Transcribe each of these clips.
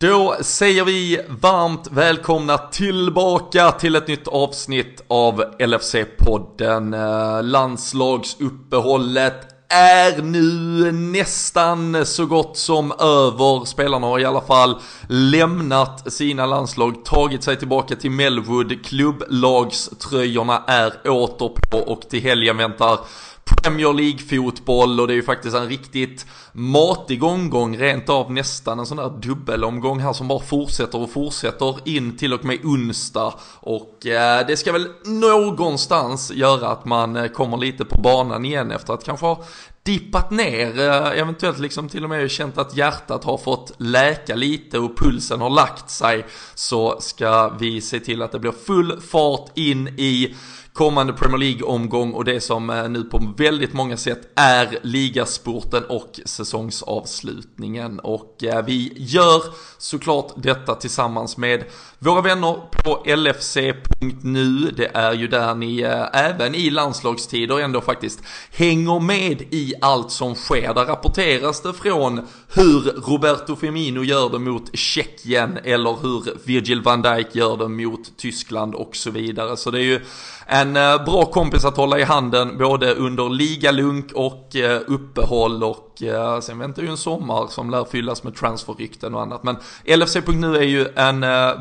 Då säger vi varmt välkomna tillbaka till ett nytt avsnitt av LFC-podden. Eh, landslagsuppehållet är nu nästan så gott som över. Spelarna har i alla fall lämnat sina landslag, tagit sig tillbaka till Melwood. Klubblagströjorna är åter på och till helgen väntar Premier League-fotboll och det är ju faktiskt en riktigt matig omgång, rent av nästan en sån där dubbelomgång här som bara fortsätter och fortsätter in till och med onsdag. Och eh, det ska väl någonstans göra att man eh, kommer lite på banan igen efter att kanske ha dippat ner, eh, eventuellt liksom till och med känt att hjärtat har fått läka lite och pulsen har lagt sig. Så ska vi se till att det blir full fart in i kommande Premier League-omgång och det som eh, nu på väldigt många sätt är ligasporten och säsongsavslutningen. Och eh, vi gör såklart detta tillsammans med våra vänner på LFC.nu. Det är ju där ni eh, även i landslagstider ändå faktiskt hänger med i allt som sker. Där rapporteras det från hur Roberto Firmino gör det mot Tjeckien eller hur Virgil van Dijk gör det mot Tyskland och så vidare. Så det är ju en eh, bra kompis att hålla i handen både under ligalunk och eh, uppehåll och sen väntar ju en sommar som lär fyllas med transferrykten och annat. Men LFC.nu är ju en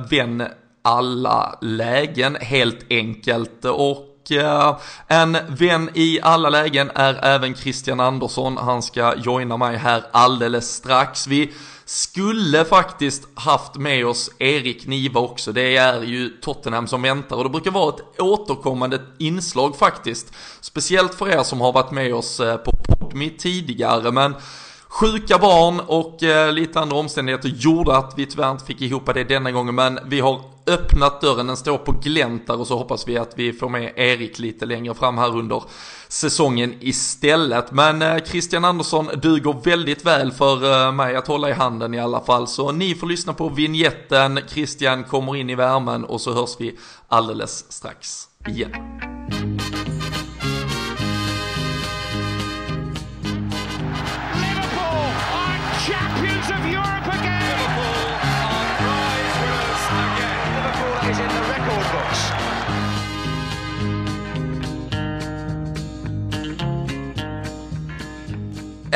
vän alla lägen helt enkelt och eh, en vän i alla lägen är även Christian Andersson. Han ska joina mig här alldeles strax. Vi skulle faktiskt haft med oss Erik Niva också. Det är ju Tottenham som väntar och det brukar vara ett återkommande inslag faktiskt. Speciellt för er som har varit med oss eh, på Podme tidigare men Sjuka barn och eh, lite andra omständigheter gjorde att vi tyvärr inte fick ihop det denna gången men vi har öppnat dörren, den står på glänt där och så hoppas vi att vi får med Erik lite längre fram här under säsongen istället. Men eh, Christian Andersson duger väldigt väl för eh, mig att hålla i handen i alla fall. Så ni får lyssna på vignetten, Christian kommer in i värmen och så hörs vi alldeles strax igen.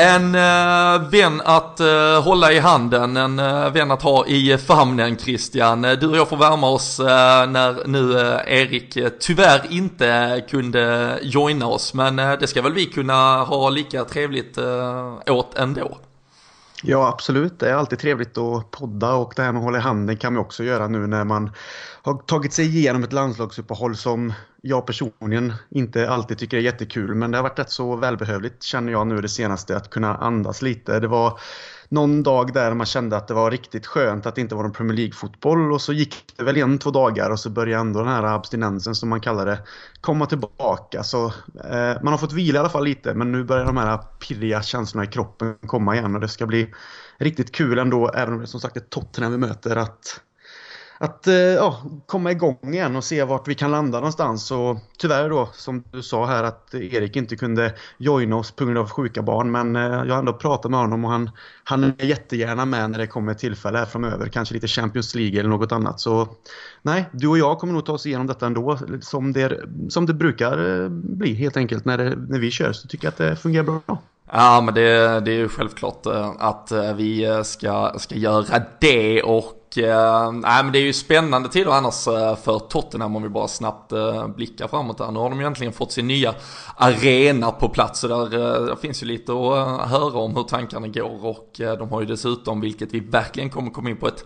En uh, vän att uh, hålla i handen, en uh, vän att ha i famnen Christian. Du och jag får värma oss när nu Erik tyvärr inte kunde joina oss. Men det ska väl vi kunna ha lika trevligt åt ändå. Ja absolut, det är alltid trevligt att podda och det här med att hålla i handen kan man också göra nu när man har tagit sig igenom ett landslagsuppehåll som jag personligen inte alltid tycker är jättekul men det har varit rätt så välbehövligt känner jag nu det senaste att kunna andas lite. Det var någon dag där man kände att det var riktigt skönt att det inte var någon Premier League-fotboll och så gick det väl en, två dagar och så började ändå den här abstinensen som man kallar det komma tillbaka. Så eh, man har fått vila i alla fall lite men nu börjar de här pirriga känslorna i kroppen komma igen och det ska bli riktigt kul ändå även om det som sagt är Tottenham vi möter att att eh, ja, komma igång igen och se vart vi kan landa någonstans. Och tyvärr då, som du sa här, att Erik inte kunde joina oss på grund av sjuka barn. Men eh, jag har ändå pratat med honom och han, han är jättegärna med när det kommer tillfälle här framöver. Kanske lite Champions League eller något annat. Så nej, du och jag kommer nog ta oss igenom detta ändå. Som det, som det brukar eh, bli helt enkelt när, det, när vi kör. Så tycker jag att det fungerar bra. Ja men det, det är ju självklart att vi ska, ska göra det och eh, nej, men det är ju spännande tider annars eh, för Tottenham om vi bara snabbt eh, blickar framåt där. Nu har de ju äntligen fått sin nya arena på plats så där, eh, där finns ju lite att eh, höra om hur tankarna går och eh, de har ju dessutom, vilket vi verkligen kommer komma in på ett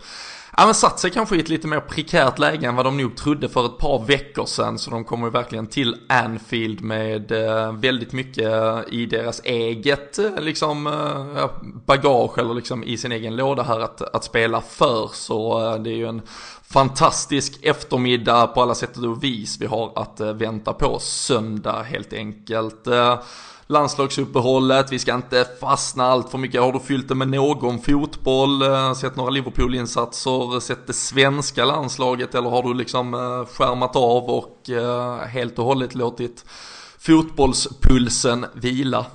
ja, men satt sig kanske i ett lite mer prekärt läge än vad de nog trodde för ett par veckor sedan. Så de kommer ju verkligen till Anfield med eh, väldigt mycket eh, i deras eget eh, liksom, eh, bagage eller liksom i sin egen låda här att, att spela för. Så eh, det är ju en fantastisk eftermiddag på alla sätt och vis vi har att eh, vänta på söndag helt enkelt. Eh, Landslagsuppehållet, vi ska inte fastna allt för mycket. Har du fyllt det med någon fotboll, eh, sett några Liverpool-insatser, sett det svenska landslaget eller har du liksom eh, skärmat av och eh, helt och hållet låtit fotbollspulsen vila?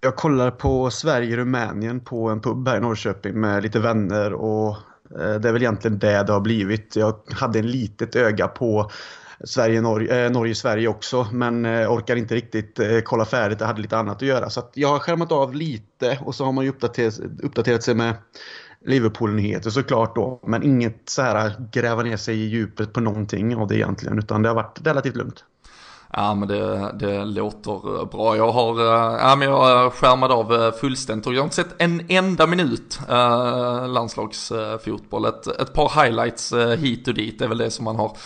Jag kollar på Sverige-Rumänien på en pub här i Norrköping med lite vänner och det är väl egentligen det det har blivit. Jag hade en litet öga på Sverige, Norge, eh, Norge, Sverige också. Men eh, orkar inte riktigt eh, kolla färdigt. Jag hade lite annat att göra. Så att jag har skärmat av lite och så har man ju uppdaterat, uppdaterat sig med Liverpool-nyheter såklart då. Men inget så här gräva ner sig i djupet på någonting av det egentligen. Utan det har varit relativt lugnt. Ja men det, det låter eh, bra. Jag har, eh, ja, men jag skärmade av eh, fullständigt och jag har inte sett en enda minut eh, landslagsfotboll. Ett, ett par highlights hit och dit är väl det som man har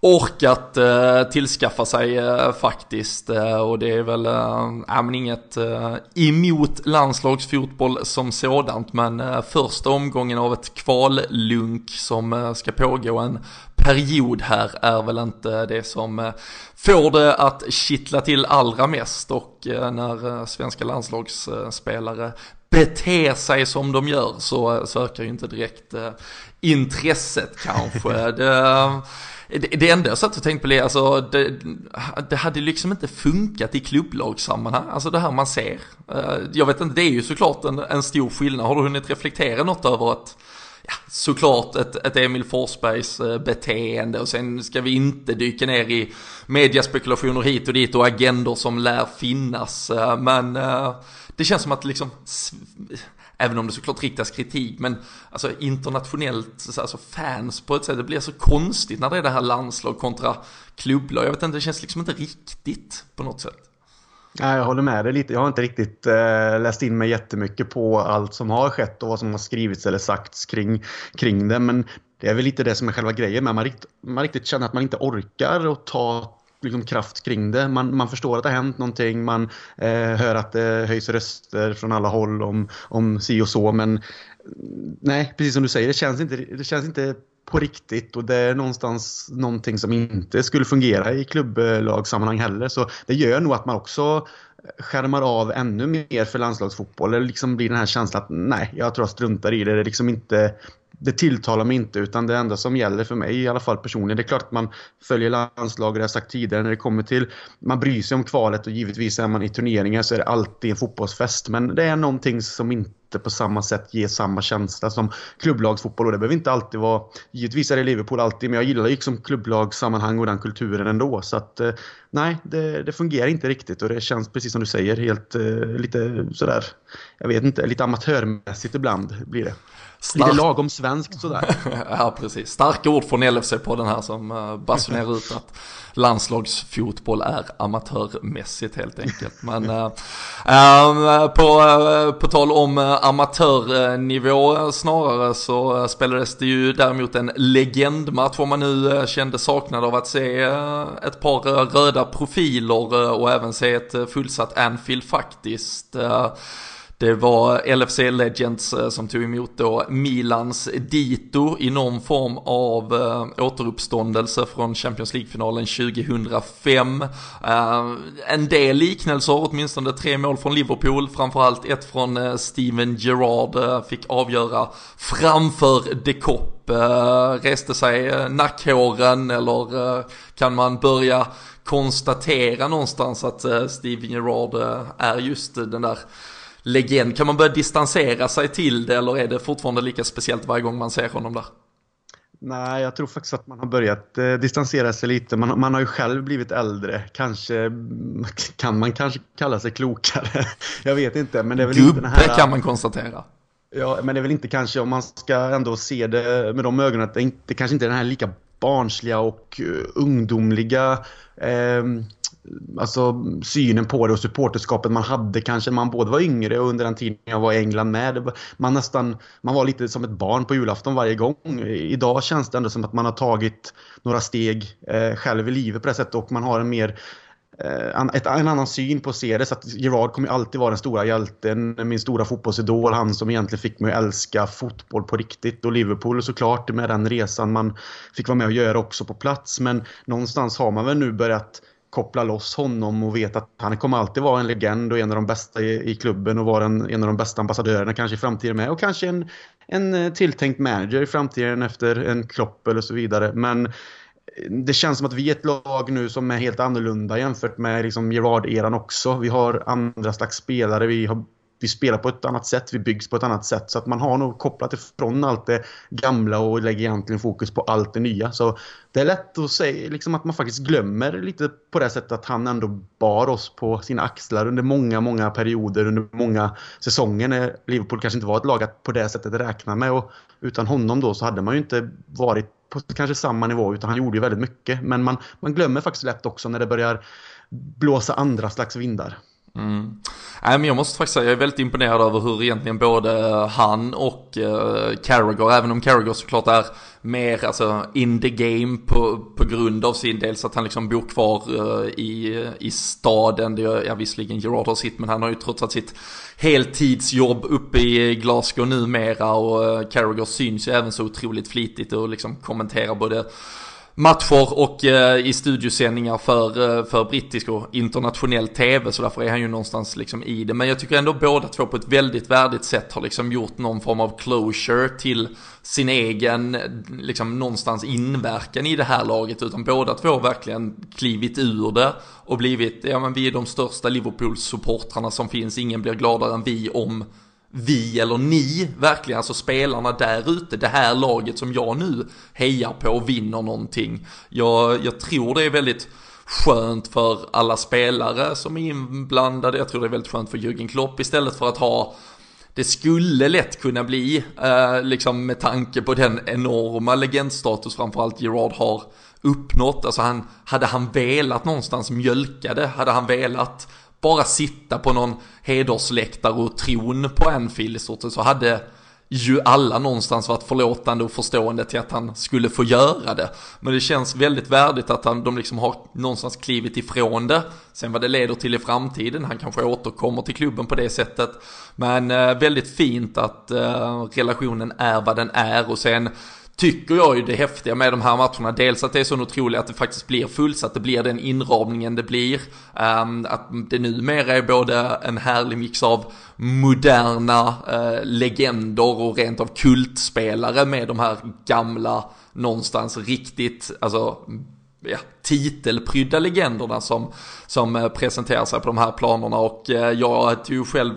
orkat eh, tillskaffa sig eh, faktiskt. Eh, och det är väl eh, men inget eh, emot landslagsfotboll som sådant. Men eh, första omgången av ett kvallunk som eh, ska pågå en period här är väl inte det som eh, får det att kittla till allra mest. Och när svenska landslagsspelare beter sig som de gör så, så ökar ju inte direkt intresset kanske. det, det, enda jag satt och tänkte på det, alltså det, det hade liksom inte funkat i klubblagssammanhang, alltså det här man ser. Eh, jag vet inte, det är ju såklart en, en stor skillnad. Har du hunnit reflektera något över att ja, såklart ett, ett Emil Forsbergs eh, beteende och sen ska vi inte dyka ner i mediaspekulationer hit och dit och agendor som lär finnas. Eh, men det känns som att liksom Även om det såklart riktas kritik, men alltså internationellt, alltså fans på ett sätt, det blir så konstigt när det är det här landslag kontra klubblag. Jag vet inte, det känns liksom inte riktigt på något sätt. Nej, jag håller med dig lite. Jag har inte riktigt eh, läst in mig jättemycket på allt som har skett och vad som har skrivits eller sagts kring, kring det. Men det är väl lite det som är själva grejen med man, rikt, man riktigt känner att man inte orkar att ta liksom kraft kring det. Man, man förstår att det har hänt någonting, man eh, hör att det höjs röster från alla håll om, om si och så, men nej, precis som du säger, det känns inte, det känns inte på riktigt och det är någonstans någonting som inte skulle fungera i klubblagssammanhang heller. Så det gör nog att man också skärmar av ännu mer för landslagsfotboll. Det liksom blir den här känslan att nej, jag tror jag struntar i det. Det liksom inte det tilltalar mig inte utan det enda som gäller för mig i alla fall personligen. Det är klart att man följer landslag, det har jag sagt tidigare, när det kommer till man bryr sig om kvalet och givetvis är man i turneringar så är det alltid en fotbollsfest. Men det är någonting som inte på samma sätt ger samma känsla som klubblagsfotboll och det behöver inte alltid vara, givetvis är det Liverpool alltid, men jag gillar ju liksom klubblagssammanhang och den kulturen ändå. Så att eh, nej, det, det, fungerar inte riktigt och det känns precis som du säger helt eh, lite sådär, jag vet inte, lite amatörmässigt ibland blir det. Stark... Lite lagom svenskt sådär. ja, precis. Starka ord från LFC på den här som uh, basunerar ut att landslagsfotboll är amatörmässigt helt enkelt. Men uh, uh, på, uh, på tal om amatörnivå snarare så spelades det ju däremot en legendmatch om man nu kände saknad av att se ett par röda profiler och även se ett fullsatt Anfield faktiskt. Det var LFC Legends eh, som tog emot då Milans dito i någon form av eh, återuppståndelse från Champions League-finalen 2005. Eh, en del liknelser, åtminstone tre mål från Liverpool, framförallt ett från Steven Gerrard fick avgöra framför De Kopp. reste sig nackhåren eller kan man börja konstatera någonstans att Steven Gerrard är just den där legend. Kan man börja distansera sig till det eller är det fortfarande lika speciellt varje gång man ser honom där? Nej, jag tror faktiskt att man har börjat eh, distansera sig lite. Man, man, har ju själv blivit äldre. Kanske kan man kanske kalla sig klokare. jag vet inte. Men det är väl Gubbe inte den här... kan man konstatera. Ja, men det är väl inte kanske om man ska ändå se det med de ögonen att det, inte, det kanske inte är den här lika barnsliga och uh, ungdomliga eh, alltså, synen på det och supporterskapet man hade kanske man både var yngre och under den tiden jag var i England med. Man, nästan, man var lite som ett barn på julafton varje gång. Idag känns det ändå som att man har tagit några steg eh, själv i livet på det sättet och man har en mer eh, en annan syn på att se det. Så att Gerard kommer alltid vara den stora hjälten, min stora fotbollsidol, han som egentligen fick mig att älska fotboll på riktigt. Och Liverpool såklart med den resan man fick vara med och göra också på plats. Men någonstans har man väl nu börjat koppla loss honom och veta att han kommer alltid vara en legend och en av de bästa i, i klubben och vara en, en av de bästa ambassadörerna kanske i framtiden med. Och kanske en, en eh, tilltänkt manager i framtiden efter en Klopp eller så vidare. Men eh, det känns som att vi är ett lag nu som är helt annorlunda jämfört med liksom Gerard-eran också. Vi har andra slags spelare, vi, har, vi spelar på ett annat sätt, vi byggs på ett annat sätt. Så att man har nog kopplat ifrån allt det gamla och lägger egentligen fokus på allt det nya. Så det är lätt att säga liksom att man faktiskt glömmer lite på det sättet att han ändå bar oss på sina axlar under många, många perioder, under många säsonger när Liverpool kanske inte var ett lag att på det sättet räkna med. Och utan honom då så hade man ju inte varit på kanske samma nivå utan han gjorde ju väldigt mycket. Men man, man glömmer faktiskt lätt också när det börjar blåsa andra slags vindar. Mm. Nej, men jag måste faktiskt säga, jag är väldigt imponerad över hur egentligen både han och eh, Carragher, även om Carragher såklart är mer alltså, in the game på, på grund av sin dels att han liksom bor kvar eh, i, i staden. Det är, ja, visserligen Gerard har sitt, men han har ju trots allt sitt heltidsjobb uppe i Glasgow numera och eh, Carragher syns ju även så otroligt flitigt och liksom kommenterar både matcher och eh, i studiosändningar för, eh, för brittisk och internationell tv så därför är han ju någonstans liksom i det. Men jag tycker ändå båda två på ett väldigt värdigt sätt har liksom gjort någon form av closure till sin egen liksom någonstans inverkan i det här laget utan båda två har verkligen klivit ur det och blivit, ja men vi är de största Liverpool-supportrarna som finns, ingen blir gladare än vi om vi eller ni, verkligen, alltså spelarna där ute, det här laget som jag nu hejar på och vinner någonting. Jag, jag tror det är väldigt skönt för alla spelare som är inblandade, jag tror det är väldigt skönt för Jürgen Klopp istället för att ha det skulle lätt kunna bli, eh, liksom med tanke på den enorma legendstatus framförallt Gerard har uppnått. Alltså han, hade han velat någonstans mjölka det, hade han velat bara sitta på någon hedersläktare och tron på Anfield i stort sett så hade ju alla någonstans varit förlåtande och förstående till att han skulle få göra det. Men det känns väldigt värdigt att han, de liksom har någonstans klivit ifrån det. Sen vad det leder till i framtiden, han kanske återkommer till klubben på det sättet. Men eh, väldigt fint att eh, relationen är vad den är och sen tycker jag ju det häftiga med de här matcherna. Dels att det är så otroligt att det faktiskt blir fullsatt, det blir den inramningen det blir. Um, att det numera är både en härlig mix av moderna uh, legender och rent av kultspelare med de här gamla, någonstans riktigt, alltså ja, titelprydda legenderna som, som eh, presenterar sig på de här planerna och eh, jag tog ju själv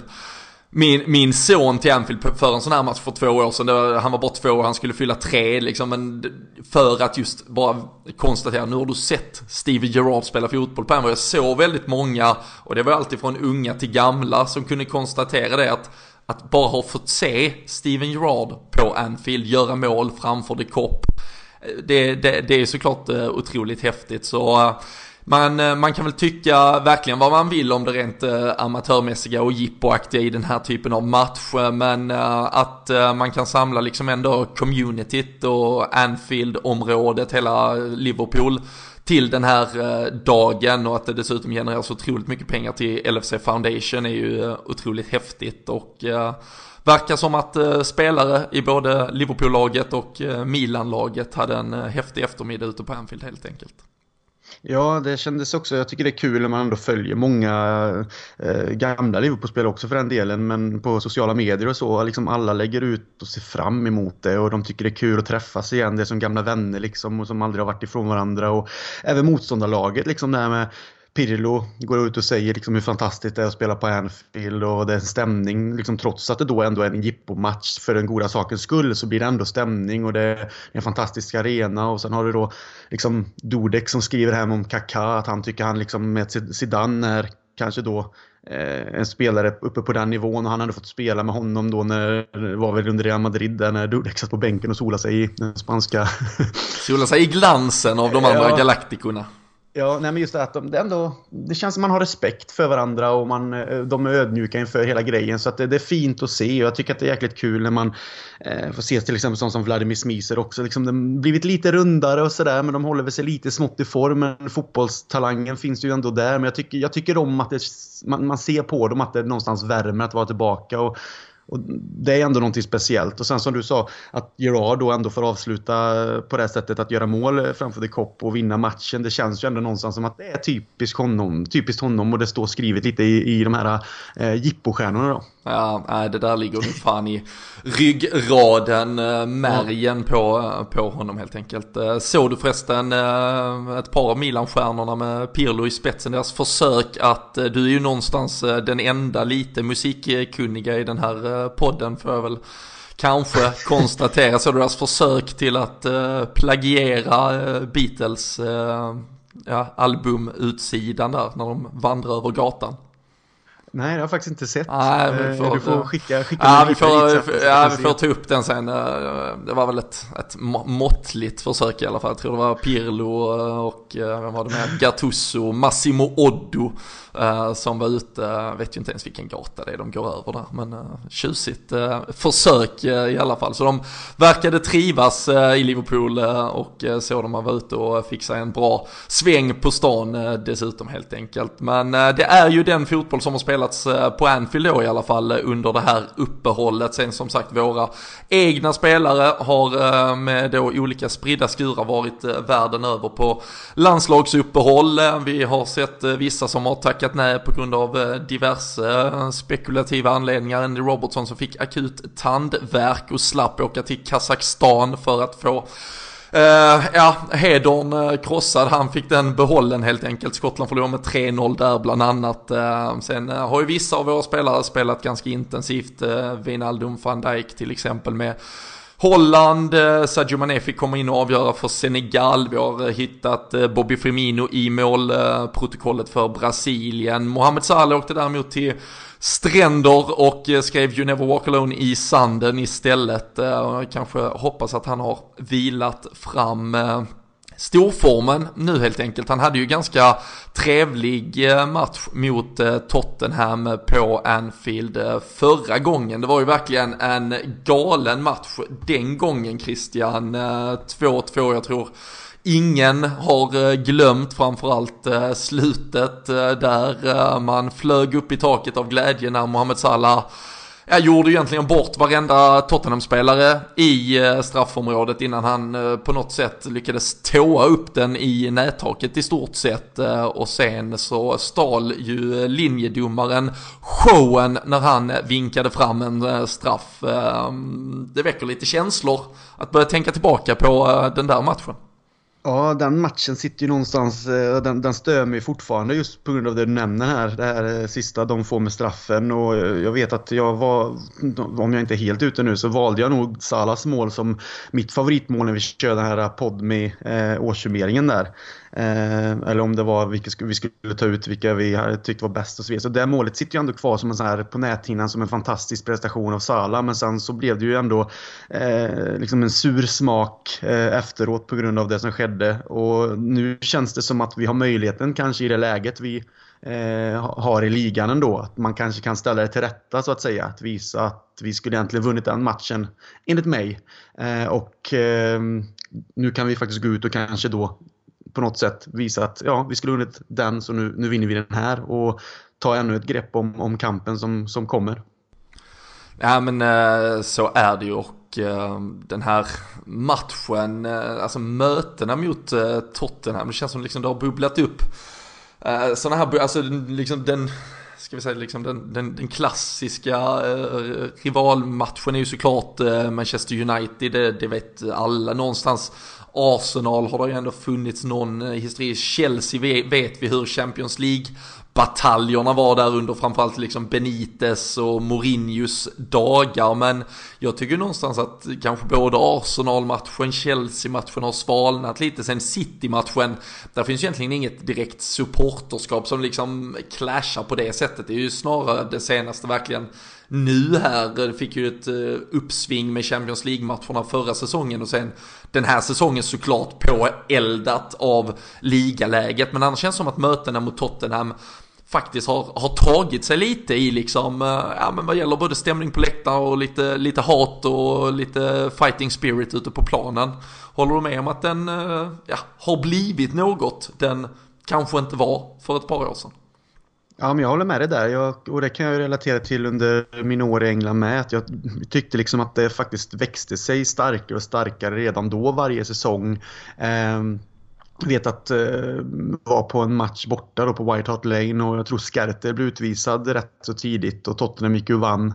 min, min son till Anfield för en sån här match för två år sedan. Var, han var bara två år, han skulle fylla tre liksom. Men för att just bara konstatera, nu har du sett Steve Gerrard spela fotboll på Anfield. Jag såg väldigt många, och det var alltid från unga till gamla, som kunde konstatera det att att bara ha fått se Steven Gerrard på Anfield göra mål framför The Cop. Eh, det, det, det är såklart eh, otroligt häftigt. Så eh, man, eh, man kan väl tycka verkligen vad man vill om det rent eh, amatörmässiga och jippoaktiga i den här typen av match. Men eh, att man kan samla liksom ändå communityt och Anfield-området, hela Liverpool till den här dagen och att det dessutom genererar så otroligt mycket pengar till LFC Foundation är ju otroligt häftigt och verkar som att spelare i både Liverpool-laget och Milan-laget hade en häftig eftermiddag ute på Anfield helt enkelt. Ja, det kändes också. Jag tycker det är kul när man ändå följer många eh, gamla Liverpool-spelare också för den delen. Men på sociala medier och så, liksom alla lägger ut och ser fram emot det och de tycker det är kul att träffas igen. Det är som gamla vänner liksom och som aldrig har varit ifrån varandra. Och även motståndarlaget liksom det här med Pirlo går ut och säger liksom hur fantastiskt det är att spela på Anfield och det är en stämning. Liksom, trots att det då ändå är en jippomatch för den goda sakens skull så blir det ändå stämning och det är en fantastisk arena. Och sen har du då liksom Dudek som skriver hem om Kaká att han tycker han liksom med Zidane är kanske då eh, en spelare uppe på den nivån och han hade fått spela med honom då när var väl under Real Madrid där när Dudek satt på bänken och solade sig i den spanska... solade sig i glansen av de andra ja. galaktikerna. Ja, nej men just det att de, det, ändå, det känns som man har respekt för varandra och man, eh, de är ödmjuka inför hela grejen. Så att det, det är fint att se och jag tycker att det är jäkligt kul när man eh, får se till exempel sånt som Vladimir Smiser också. Liksom, de blivit lite rundare och sådär men de håller väl sig lite smått i form. Men fotbollstalangen finns ju ändå där. Men jag tycker, jag tycker om att det, man, man ser på dem att det någonstans värmer att vara tillbaka. Och och det är ändå någonting speciellt. Och sen som du sa, att Gerard då ändå får avsluta på det sättet att göra mål framför The Cop och vinna matchen. Det känns ju ändå någonstans som att det är typiskt honom. Typiskt honom och det står skrivet lite i, i de här eh, jippostjärnorna då. Ja, nej, det där ligger nog fan i ryggraden, eh, märgen på, eh, på honom helt enkelt. Eh, såg du förresten ett par av Milan-stjärnorna med Pirlo i spetsen, deras försök att, du är ju någonstans den enda lite musikkunniga i den här podden får jag väl kanske konstatera, Såg du deras försök till att plagiera Beatles ja, albumutsidan där när de vandrar över gatan. Nej, det har jag faktiskt inte sett. Nej, vi eh, får, du får skicka, skicka ja, vi får, ja, vi får ta upp den sen. Eh, det var väl ett, ett måttligt försök i alla fall. Jag tror det var Pirlo eh, och vem var det med? Gattuso, Massimo Oddo som var ute, jag vet ju inte ens vilken gata det är de går över där, men tjusigt försök i alla fall. Så de verkade trivas i Liverpool och så de var ute och sig en bra sväng på stan dessutom helt enkelt. Men det är ju den fotboll som har spelats Eh, på Anfield då i alla fall eh, under det här uppehållet. Sen som sagt våra egna spelare har eh, med då olika spridda skurar varit världen över på landslagsuppehåll. Vi har sett vissa som har tackat nej på grund av diverse spekulativa anledningar. Andy Robertson som fick akut tandvärk och slapp åka till Kazakstan för att få Uh, ja, Hedorn uh, krossad, han fick den behållen helt enkelt. Skottland förlorade med 3-0 där bland annat. Uh, sen har ju vissa av våra spelare spelat ganska intensivt. Uh, Wijnaldum van Dijk till exempel med Holland, eh, Sadio Mané fick komma in och avgöra för Senegal. Vi har eh, hittat eh, Bobby Firmino i målprotokollet för Brasilien. Mohamed Salah åkte däremot till stränder och skrev You Never Walk Alone i sanden istället. Kanske hoppas att han har vilat fram storformen nu helt enkelt. Han hade ju ganska trevlig eh, match mot eh, Tottenham på Anfield eh, förra gången. Det var ju verkligen en galen match den gången Christian. 2-2 jag tror Ingen har glömt framförallt slutet där man flög upp i taket av glädje när Mohamed Salah jag gjorde egentligen bort varenda Tottenham-spelare i eh, straffområdet innan han eh, på något sätt lyckades tåa upp den i nättaket i stort sett. Eh, och sen så stal ju linjedomaren showen när han vinkade fram en straff. Ehm, det väcker lite känslor att börja tänka tillbaka på den där matchen. Ja, den matchen sitter ju någonstans, eh, den, den stör mig fortfarande just på grund av det du nämner här. Det här eh, sista de får med straffen och eh, jag vet att jag var, om jag inte är helt ute nu, så valde jag nog Salas mål som mitt favoritmål när vi körde den här podd med eh, årssummeringen där. Eh, eller om det var vilka vi skulle ta ut, vilka vi tyckte var bäst och så vidare. Så det målet sitter ju ändå kvar som en sån här, på näthinnan som en fantastisk prestation av Sala. Men sen så blev det ju ändå eh, liksom en sur smak eh, efteråt på grund av det som skedde. Och nu känns det som att vi har möjligheten kanske i det läget vi eh, har i ligan ändå. Att man kanske kan ställa det till rätta så att säga. Att visa att vi skulle egentligen vunnit den matchen enligt mig. Eh, och ehm, nu kan vi faktiskt gå ut och kanske då på något sätt visa att ja, vi skulle vunnit den så nu, nu vinner vi den här och ta ännu ett grepp om, om kampen som, som kommer. Ja men eh, så är det ju och eh, den här matchen, eh, alltså mötena mot Tottenham, det känns som liksom det har bubblat upp. Sådana här, alltså liksom den, ska vi säga liksom den, den, den klassiska rivalmatchen är ju såklart Manchester United, det, det vet alla någonstans Arsenal har det ju ändå funnits någon eh, historia. Chelsea vet vi hur Champions League bataljerna var där under framförallt liksom Benites och Mourinhos dagar. Men jag tycker någonstans att kanske både Arsenal-matchen, Chelsea-matchen har svalnat lite. Sen City-matchen, där finns egentligen inget direkt supporterskap som liksom clashar på det sättet. Det är ju snarare det senaste verkligen nu här. Eh, fick ju ett eh, uppsving med Champions League-matcherna förra säsongen och sen den här säsongen såklart påeldat av ligaläget. Men annars känns det som att mötena mot Tottenham faktiskt har, har tagit sig lite i liksom, eh, ja men vad gäller både stämning på läktaren och lite, lite hat och lite fighting spirit ute på planen. Håller du med om att den ja, har blivit något den kanske inte var för ett par år sedan? Ja, men jag håller med dig där. Jag, och det kan jag relatera till under mina år i England med. Att jag tyckte liksom att det faktiskt växte sig starkare och starkare redan då varje säsong. Eh, vet att eh, var på en match borta då på White Hart Lane och jag tror Skerter blev utvisad rätt så tidigt och Tottenham gick och vann.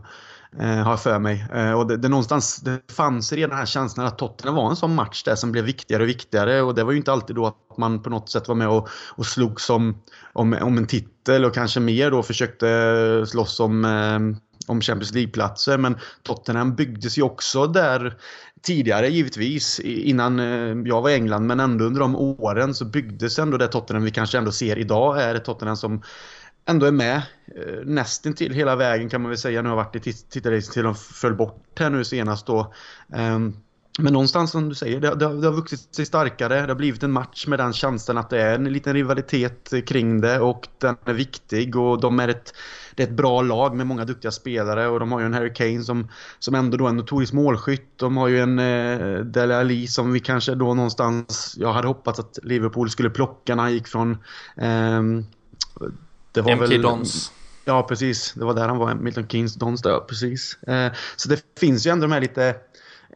Eh, har jag för mig. Eh, och det, det, någonstans, det fanns redan den här känslan att Tottenham var en sån match där som blev viktigare och viktigare. Och det var ju inte alltid då att man på något sätt var med och, och slogs om, om, om en titel och kanske mer då försökte slåss om eh, om Champions League-platser. Men Tottenham byggdes ju också där tidigare givetvis innan eh, jag var i England. Men ändå under de åren så byggdes ändå det Tottenham vi kanske ändå ser idag är ett Tottenham som ändå är med eh, nästan till hela vägen kan man väl säga. Nu har varit i tittarracing till de föll bort här nu senast då. Ehm, men någonstans som du säger, det, det, det, har vuxit sig starkare. Det har blivit en match med den känslan att det är en liten rivalitet kring det och den är viktig och de är ett, det är ett bra lag med många duktiga spelare och de har ju en Harry Kane som, som ändå då är en notorisk målskytt. De har ju en eh, Dele Alli som vi kanske då någonstans, jag hade hoppats att Liverpool skulle plocka när han gick från eh, det var MK väl, Dons. Ja, precis. Det var där han var, Milton Keynes Dons där, precis. Eh, så det finns ju ändå de här lite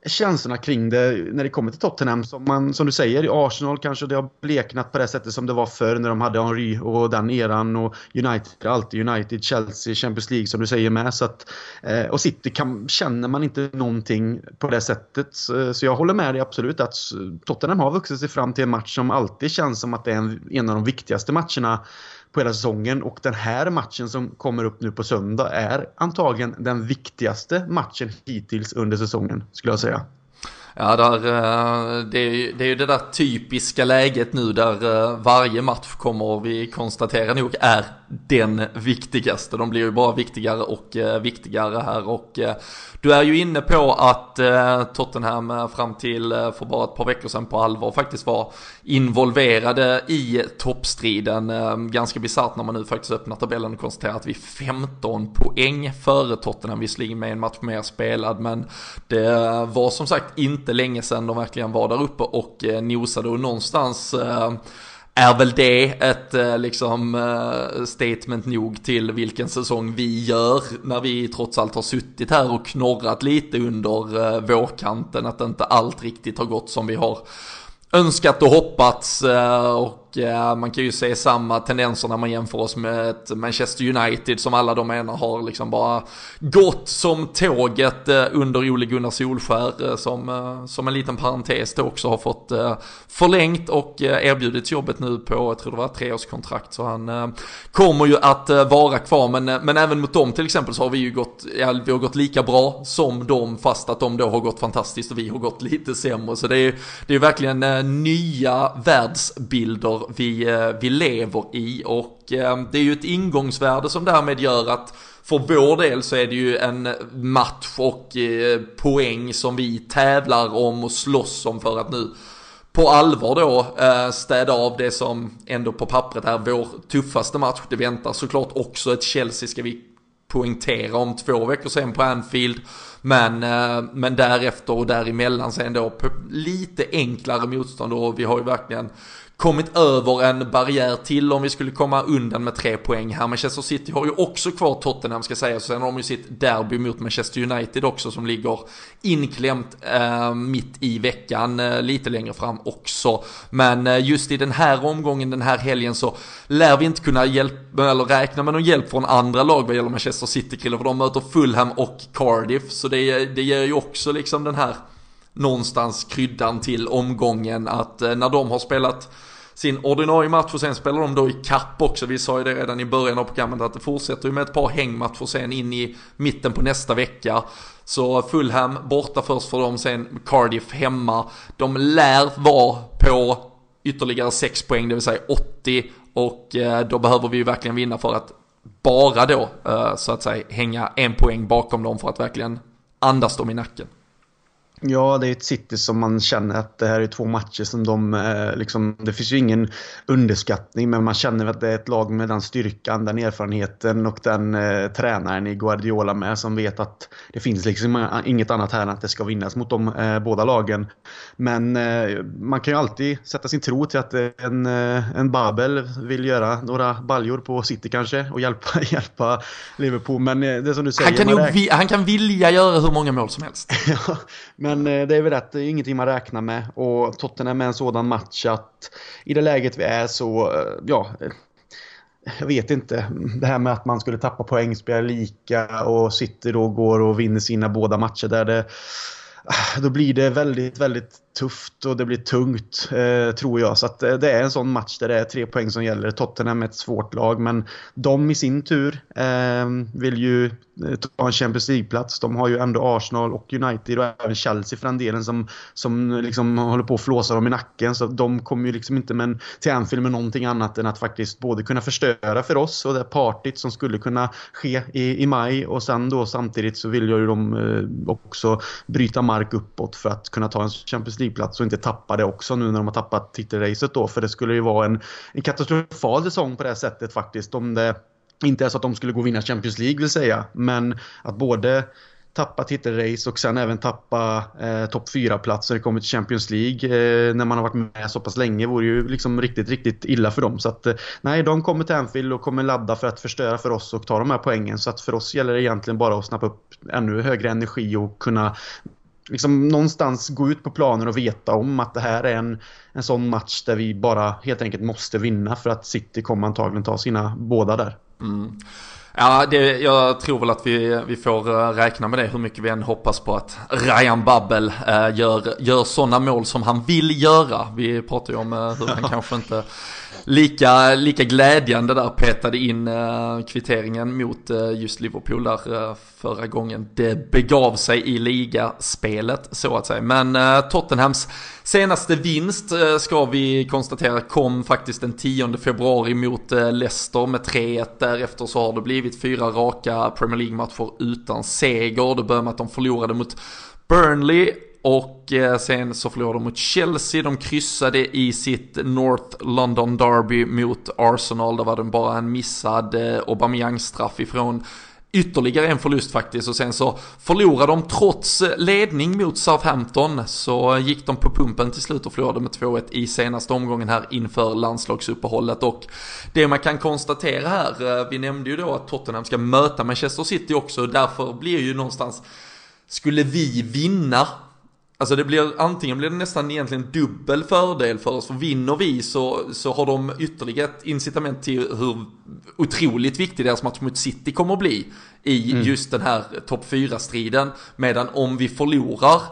känslorna kring det när det kommer till Tottenham. Som, man, som du säger, i Arsenal kanske det har bleknat på det sättet som det var förr när de hade Henry och den eran. Och United, alltid United, Chelsea, Champions League som du säger med. Så att, eh, och City kan, känner man inte någonting på det sättet. Så, så jag håller med dig absolut att Tottenham har vuxit sig fram till en match som alltid känns som att det är en, en av de viktigaste matcherna på hela säsongen och den här matchen som kommer upp nu på söndag är antagligen den viktigaste matchen hittills under säsongen skulle jag säga. Ja, där, eh, det, är, det är ju det där typiska läget nu där eh, varje match kommer vi konstatera nog är den viktigaste. De blir ju bara viktigare och eh, viktigare här och eh, du är ju inne på att eh, Tottenham eh, fram till för bara ett par veckor sedan på allvar faktiskt var involverade i toppstriden. Ganska bisarrt när man nu faktiskt öppnar tabellen och konstaterar att vi är 15 poäng före Tottenham, visserligen med en match mer spelad, men det var som sagt inte inte länge sedan de verkligen var där uppe och eh, nosade och någonstans eh, är väl det ett eh, liksom eh, statement nog till vilken säsong vi gör när vi trots allt har suttit här och knorrat lite under eh, vårkanten att inte allt riktigt har gått som vi har önskat och hoppats och Eh, man kan ju se samma tendenser när man jämför oss med ett Manchester United som alla de menar har liksom bara gått som tåget eh, under Ole Gunnar Solskär eh, som, eh, som en liten parentes då också har fått eh, förlängt och eh, erbjudits jobbet nu på, jag tror det var treårskontrakt. Så han kommer ju att vara kvar. Men, men även mot dem till exempel så har vi ju gått, ja, vi har gått lika bra som dem fast att de då har gått fantastiskt och vi har gått lite sämre. Så det är ju det är verkligen nya världsbilder vi, eh, vi lever i och eh, det är ju ett ingångsvärde som därmed gör att för vår del så är det ju en match och eh, poäng som vi tävlar om och slåss om för att nu på allvar då städa av det som ändå på pappret är vår tuffaste match. Det väntar såklart också ett Chelsea ska vi poängtera om två veckor sen på Anfield. Men, men därefter och däremellan sen då lite enklare motstånd och vi har ju verkligen kommit över en barriär till om vi skulle komma undan med tre poäng här. Manchester City har ju också kvar Tottenham ska sägas. Sen har de ju sitt derby mot Manchester United också som ligger inklämt eh, mitt i veckan, eh, lite längre fram också. Men eh, just i den här omgången, den här helgen så lär vi inte kunna hjälpa, eller räkna med någon hjälp från andra lag vad gäller Manchester City-killar. För de möter Fulham och Cardiff. Så det, det ger ju också liksom den här någonstans kryddan till omgången att eh, när de har spelat sin ordinarie match och sen spelar de då i kapp också. Vi sa ju det redan i början av programmet att det fortsätter ju med ett par hängmatcher sen in i mitten på nästa vecka. Så Fulham borta först för dem, sen Cardiff hemma. De lär vara på ytterligare 6 poäng, det vill säga 80. Och eh, då behöver vi ju verkligen vinna för att bara då, eh, så att säga, hänga en poäng bakom dem för att verkligen andas dem i nacken. Ja, det är ett City som man känner att det här är två matcher som de eh, liksom, Det finns ju ingen underskattning men man känner att det är ett lag med den styrkan, den erfarenheten och den eh, tränaren i Guardiola med som vet att det finns liksom inget annat här än att det ska vinnas mot de eh, båda lagen. Men eh, man kan ju alltid sätta sin tro till att en, eh, en Babel vill göra några baljor på City kanske och hjälpa, hjälpa Liverpool. Men eh, det som du säger. Han kan, ju, han kan vilja göra hur många mål som helst. ja, men men eh, det är väl rätt, det är ingenting man räknar med. Och Tottenham är en sådan match att i det läget vi är så, eh, ja, eh, jag vet inte. Det här med att man skulle tappa poäng, spela lika och City då går och vinner sina båda matcher där det då blir det väldigt, väldigt tufft och det blir tungt, eh, tror jag. Så att, eh, det är en sån match där det är tre poäng som gäller. Tottenham är ett svårt lag, men de i sin tur eh, vill ju eh, ta en Champions League-plats. De har ju ändå Arsenal och United och även Chelsea för den delen som, som liksom håller på att flåsa dem i nacken. Så de kommer ju liksom inte med, till Anfield med någonting annat än att faktiskt både kunna förstöra för oss och det partyt som skulle kunna ske i, i maj och sen då samtidigt så vill ju de eh, också bryta mark uppåt för att kunna ta en Champions League plats och inte tappa det också nu när de har tappat titelracet då. För det skulle ju vara en, en katastrofal säsong på det här sättet faktiskt. Om det inte är så att de skulle gå och vinna Champions League vill säga. Men att både tappa titelrace och sen även tappa eh, topp 4-platser när det kommer till Champions League eh, när man har varit med så pass länge vore ju liksom riktigt, riktigt illa för dem. Så att eh, nej, de kommer till Anfield och kommer ladda för att förstöra för oss och ta de här poängen. Så att för oss gäller det egentligen bara att snappa upp ännu högre energi och kunna liksom någonstans gå ut på planen och veta om att det här är en, en sån match där vi bara helt enkelt måste vinna för att City kommer antagligen ta sina båda där. Mm. Ja, det, jag tror väl att vi, vi får eh, räkna med det hur mycket vi än hoppas på att Ryan Babbel äh, gör, gör sådana mål som han vill göra. Vi pratar ju om äh, hur han kanske inte lika, lika glädjande där petade in uh, kvitteringen mot just Liverpool där förra gången det begav sig i ligaspelet så att säga. Men eh, Tottenhams senaste vinst eh, ska vi konstatera kom faktiskt den 10 februari mot eh, Leicester med 3-1. Därefter så har det blivit fyra raka Premier League-matcher utan seger. Det började med att de förlorade mot Burnley och sen så förlorade de mot Chelsea, de kryssade i sitt North London Derby mot Arsenal. Där var det bara en missad Aubameyang-straff ifrån ytterligare en förlust faktiskt. Och sen så förlorade de trots eh, ledning mot Southampton. Så gick de på pumpen till slut och förlorade med 2-1 i senaste omgången här inför landslagsuppehållet. Och det man kan konstatera här, eh, vi nämnde ju då att Tottenham ska möta Manchester City också. Därför blir ju någonstans skulle vi vinna Alltså det blir, antingen blir det nästan egentligen dubbel fördel för oss, för vinner vi så, så har de ytterligare ett incitament till hur otroligt viktig deras match mot City kommer att bli i mm. just den här topp 4-striden. Medan om vi förlorar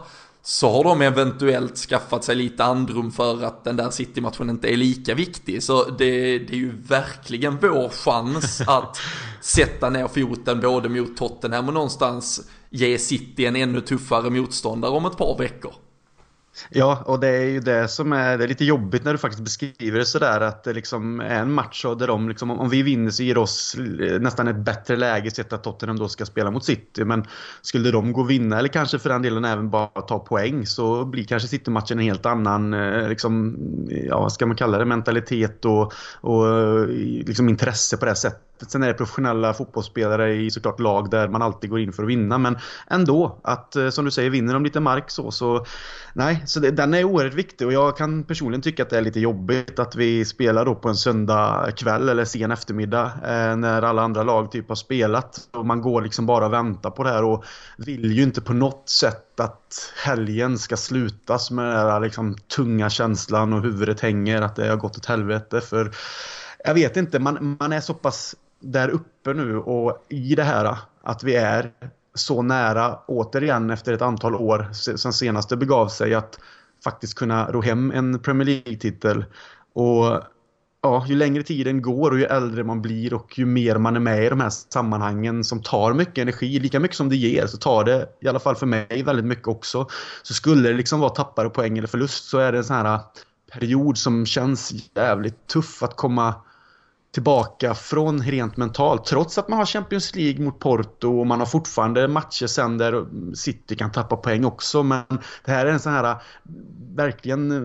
så har de eventuellt skaffat sig lite andrum för att den där City-matchen inte är lika viktig. Så det, det är ju verkligen vår chans att sätta ner foten både mot Tottenham och någonstans ge City en ännu tuffare motståndare om ett par veckor. Ja, och det är ju det som är, det är lite jobbigt när du faktiskt beskriver det sådär att det liksom är en match där de liksom, om vi vinner så ger oss eh, nästan ett bättre läge sett att Tottenham då ska spela mot City. Men skulle de gå och vinna eller kanske för den delen även bara ta poäng så blir kanske City-matchen en helt annan, eh, liksom, ja vad ska man kalla det, mentalitet och, och eh, liksom intresse på det här sättet Sen är det professionella fotbollsspelare i såklart lag där man alltid går in för att vinna. Men ändå, att som du säger, vinner de lite mark så, så nej, så det, den är oerhört viktig och jag kan personligen tycka att det är lite jobbigt att vi spelar då på en söndag kväll eller sen eftermiddag eh, när alla andra lag typ har spelat. Och man går liksom bara och väntar på det här och vill ju inte på något sätt att helgen ska slutas med den här liksom tunga känslan och huvudet hänger att det har gått åt helvete. För jag vet inte, man, man är så pass där uppe nu och i det här att vi är så nära återigen efter ett antal år sen senast det begav sig att faktiskt kunna ro hem en Premier League-titel. Och ja, ju längre tiden går och ju äldre man blir och ju mer man är med i de här sammanhangen som tar mycket energi, lika mycket som det ger, så tar det i alla fall för mig väldigt mycket också. Så skulle det liksom vara tappade poäng eller förlust så är det en sån här period som känns jävligt tuff att komma tillbaka från rent mentalt. Trots att man har Champions League mot Porto och man har fortfarande matcher sen där City kan tappa poäng också. Men det här är en sån här verkligen eh,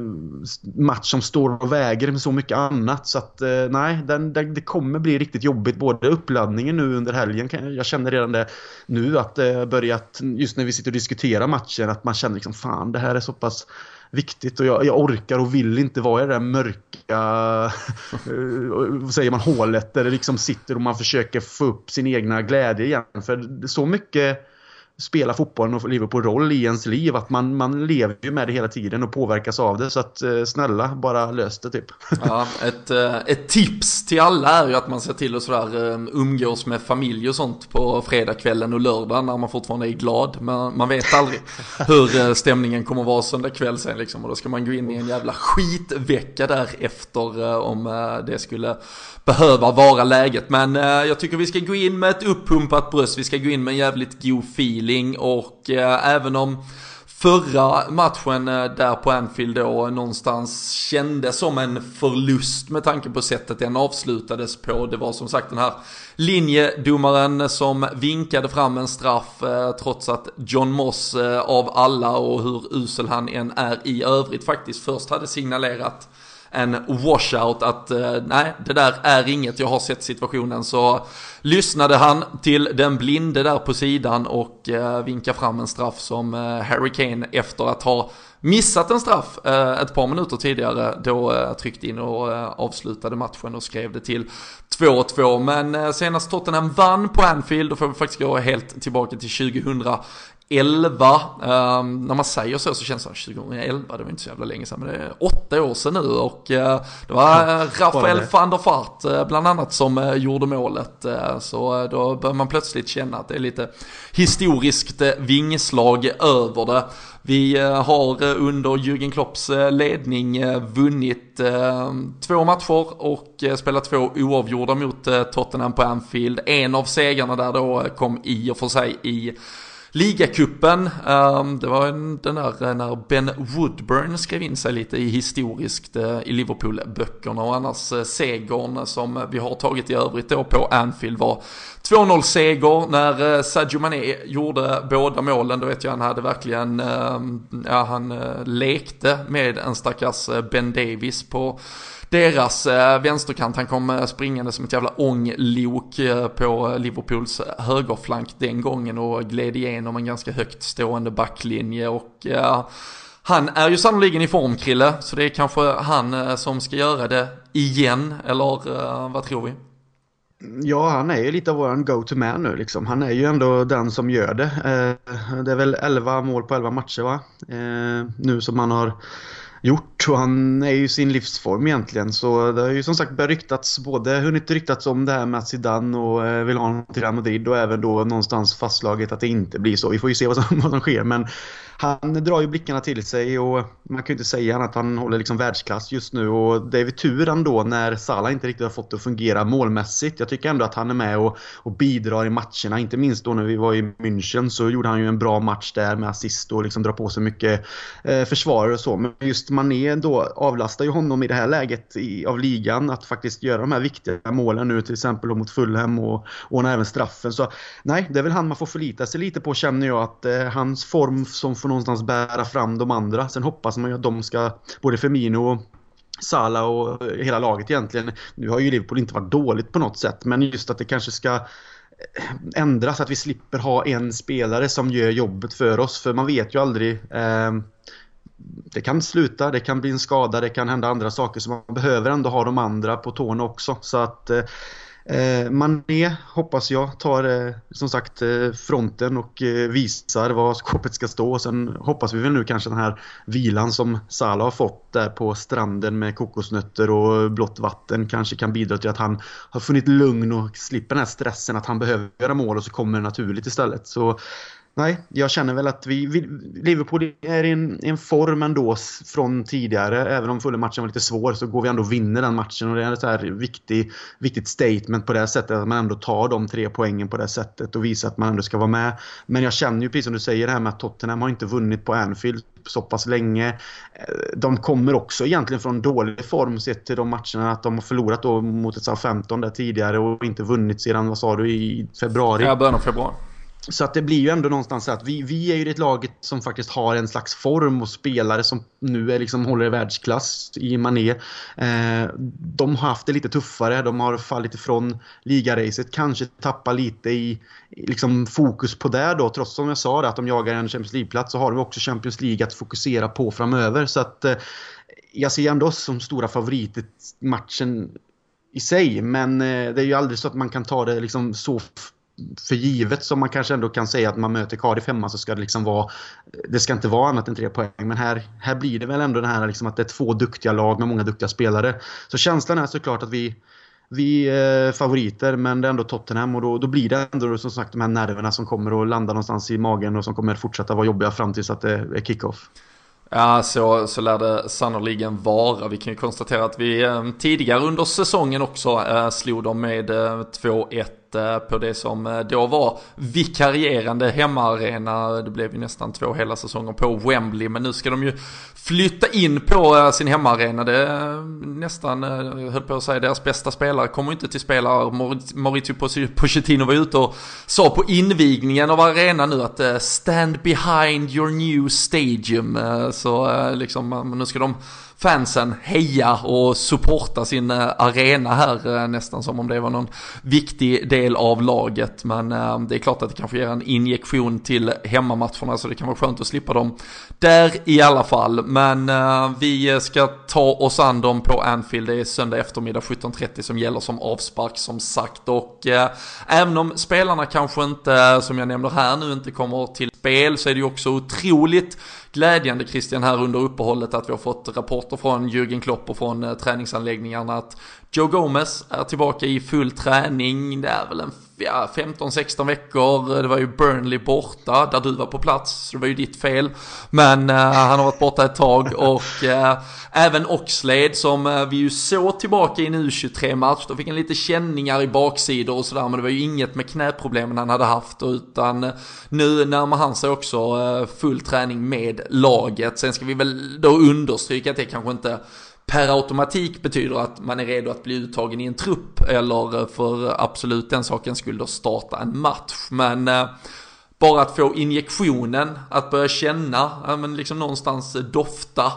match som står och väger med så mycket annat. Så att eh, nej, nej, den, det kommer bli riktigt jobbigt. Både uppladdningen nu under helgen, jag känner redan det nu att det börjat, just när vi sitter och diskuterar matchen, att man känner liksom fan det här är så pass viktigt och jag, jag, orkar och vill inte vara i det där mörka eh, vad säger man, hålet där det liksom sitter och man försöker få upp sin egna glädje igen. För så mycket spelar fotbollen och Liverpool roll i ens liv. Att man, man lever ju med det hela tiden och påverkas av det. Så att eh, snälla, bara lös det typ. Ja, ett, eh, ett tips till alla är ju att man ser till att sådär eh, umgås med familj och sånt på fredagskvällen och lördag när man fortfarande är glad. Men man vet aldrig hur stämningen kommer att vara söndag kväll sen liksom. Och då ska man gå in i en jävla skitvecka därefter om det skulle behöva vara läget. Men jag tycker vi ska gå in med ett uppumpat bröst. Vi ska gå in med en jävligt god feeling och eh, även om förra matchen eh, där på Anfield då någonstans kändes som en förlust med tanke på sättet den avslutades på. Det var som sagt den här linjedomaren som vinkade fram en straff eh, trots att John Moss eh, av alla och hur usel han än är i övrigt faktiskt först hade signalerat en washout att eh, nej, det där är inget, jag har sett situationen. Så lyssnade han till den blinde där på sidan och eh, vinkade fram en straff som eh, Harry Kane efter att ha missat en straff eh, ett par minuter tidigare då eh, tryckte in och eh, avslutade matchen och skrev det till 2-2. Men eh, senast Tottenham vann på Anfield, då får vi faktiskt gå helt tillbaka till 2000 11, um, när man säger så så känns det som 2011, det var inte så jävla länge sedan, men det är åtta år sedan nu och uh, det var uh, Rafael van der Fart uh, bland annat som uh, gjorde målet. så då bör man plötsligt känna att det är lite historiskt vingslag över det. Vi har under Jürgen Klopps ledning vunnit två matcher och spelat två oavgjorda mot Tottenham på Anfield. En av segrarna där då kom i och för sig i Ligacupen, ehm, det var den där när Ben Woodburn skrev in sig lite i historiskt eh, i Liverpool-böckerna och annars eh, segern som vi har tagit i övrigt då på Anfield var 2-0 seger när eh, Sadio Mané gjorde båda målen. Då vet jag han hade verkligen, ehm, ja han lekte med en stackars Ben Davis på deras eh, vänsterkant. Han kom eh, springande som ett jävla ånglok eh, på Liverpools högerflank den gången och gled igenom en ganska högt stående backlinje och han är ju sannoliken i form Krille, så det är kanske han som ska göra det igen, eller vad tror vi? Ja, han är ju lite av våran go-to-man nu liksom. Han är ju ändå den som gör det. Det är väl 11 mål på 11 matcher va? Nu som han har gjort och han är ju sin livsform egentligen så det har ju som sagt börjat ryktats både hunnit ryktats om det här med att Zidane och eh, vill ha honom till Real Madrid och även då någonstans fastslaget att det inte blir så. Vi får ju se vad som, vad som sker men han drar ju blickarna till sig och man kan ju inte säga annat att han håller liksom världsklass just nu och det är väl tur ändå när Salah inte riktigt har fått det att fungera målmässigt. Jag tycker ändå att han är med och, och bidrar i matcherna, inte minst då när vi var i München så gjorde han ju en bra match där med assist och liksom drar på sig mycket eh, försvarare och så. Men just Mané då avlastar ju honom i det här läget i, av ligan att faktiskt göra de här viktiga målen nu till exempel mot Fulham och ordna även straffen. Så nej, det är väl han man får förlita sig lite på känner jag att eh, hans form som får någonstans bära fram de andra. Sen hoppas man ju att de ska, både Firmino och Sala och hela laget egentligen. Nu har ju Liverpool inte varit dåligt på något sätt men just att det kanske ska eh, ändras, att vi slipper ha en spelare som gör jobbet för oss. För man vet ju aldrig. Eh, det kan sluta, det kan bli en skada, det kan hända andra saker. Så man behöver ändå ha de andra på tårna också. Så att eh, Eh, Mané hoppas jag tar eh, som sagt eh, fronten och eh, visar var skåpet ska stå. Sen hoppas vi väl nu kanske den här vilan som Salah har fått där på stranden med kokosnötter och blått vatten kanske kan bidra till att han har funnit lugn och slipper den här stressen att han behöver göra mål och så kommer det naturligt istället. Så Nej, jag känner väl att vi, vi Liverpool är i en, en form ändå från tidigare. Även om förra matchen var lite svår så går vi ändå och vinner den matchen. Och det är ett så här viktig, viktigt statement på det sättet. Att man ändå tar de tre poängen på det sättet och visar att man ändå ska vara med. Men jag känner ju precis som du säger det här med att Tottenham har inte vunnit på Anfield så pass länge. Eh, de kommer också egentligen från dålig form sett till de matcherna att de har förlorat då mot ett Southampton där tidigare och inte vunnit sedan, vad sa du, i februari? Ja, början av februari. Så att det blir ju ändå någonstans så att vi, vi är ju det laget som faktiskt har en slags form och spelare som nu är liksom håller i världsklass i Mané. Eh, de har haft det lite tuffare, de har fallit ifrån ligaracet, kanske tappat lite i, liksom fokus på det då. Trots som jag sa det, att de jagar en Champions League-plats så har de också Champions League att fokusera på framöver. Så att eh, jag ser ändå oss som stora favoriter matchen i sig. Men eh, det är ju aldrig så att man kan ta det liksom så för givet som man kanske ändå kan säga att man möter Cardiff hemma så ska det liksom vara Det ska inte vara annat än tre poäng men här, här blir det väl ändå det här liksom att det är två duktiga lag med många duktiga spelare. Så känslan är såklart att vi vi är favoriter men det är ändå Tottenham och då, då blir det ändå som sagt de här nerverna som kommer att landa någonstans i magen och som kommer fortsätta vara jobbiga fram tills att det är kickoff. Ja, så, så lär det sannoliken vara. Vi kan ju konstatera att vi eh, tidigare under säsongen också eh, slog dem med eh, 2-1 Eh, på det som eh, då var vikarierande hemmaarena. Det blev ju nästan två hela säsonger på Wembley, men nu ska de ju flytta in på eh, sin hemmaarena. Det är nästan, höll på att säga, deras bästa spelare kommer inte till spelare. Maurizio Pochettino var ute och sa på invigningen av arenan nu att stand behind your new stadium. Så liksom, nu ska de fansen heja och supporta sin eh, arena här eh, nästan som om det var någon viktig del av laget. Men eh, det är klart att det kanske ger en injektion till hemmamatcherna så det kan vara skönt att slippa dem där i alla fall. Men vi ska ta oss an dem på Anfield. Det är söndag eftermiddag 17.30 som gäller som avspark som sagt. Och även om spelarna kanske inte, som jag nämner här nu, inte kommer till spel så är det ju också otroligt glädjande Christian här under uppehållet att vi har fått rapporter från Jürgen Klopp och från eh, träningsanläggningarna att Joe Gomez är tillbaka i full träning. Det är väl en ja, 15-16 veckor. Det var ju Burnley borta där du var på plats. Så det var ju ditt fel. Men uh, han har varit borta ett tag och uh, även Oxlade som uh, vi ju såg tillbaka i en U23-match. Då fick han lite känningar i baksidor och sådär. Men det var ju inget med knäproblemen han hade haft. Utan nu närmar han sig också full träning med laget. Sen ska vi väl då understryka att det kanske inte per automatik betyder att man är redo att bli uttagen i en trupp eller eh, för absolut den sakens skull då starta en match. Men eh, bara att få injektionen, att börja känna, men liksom någonstans eh, dofta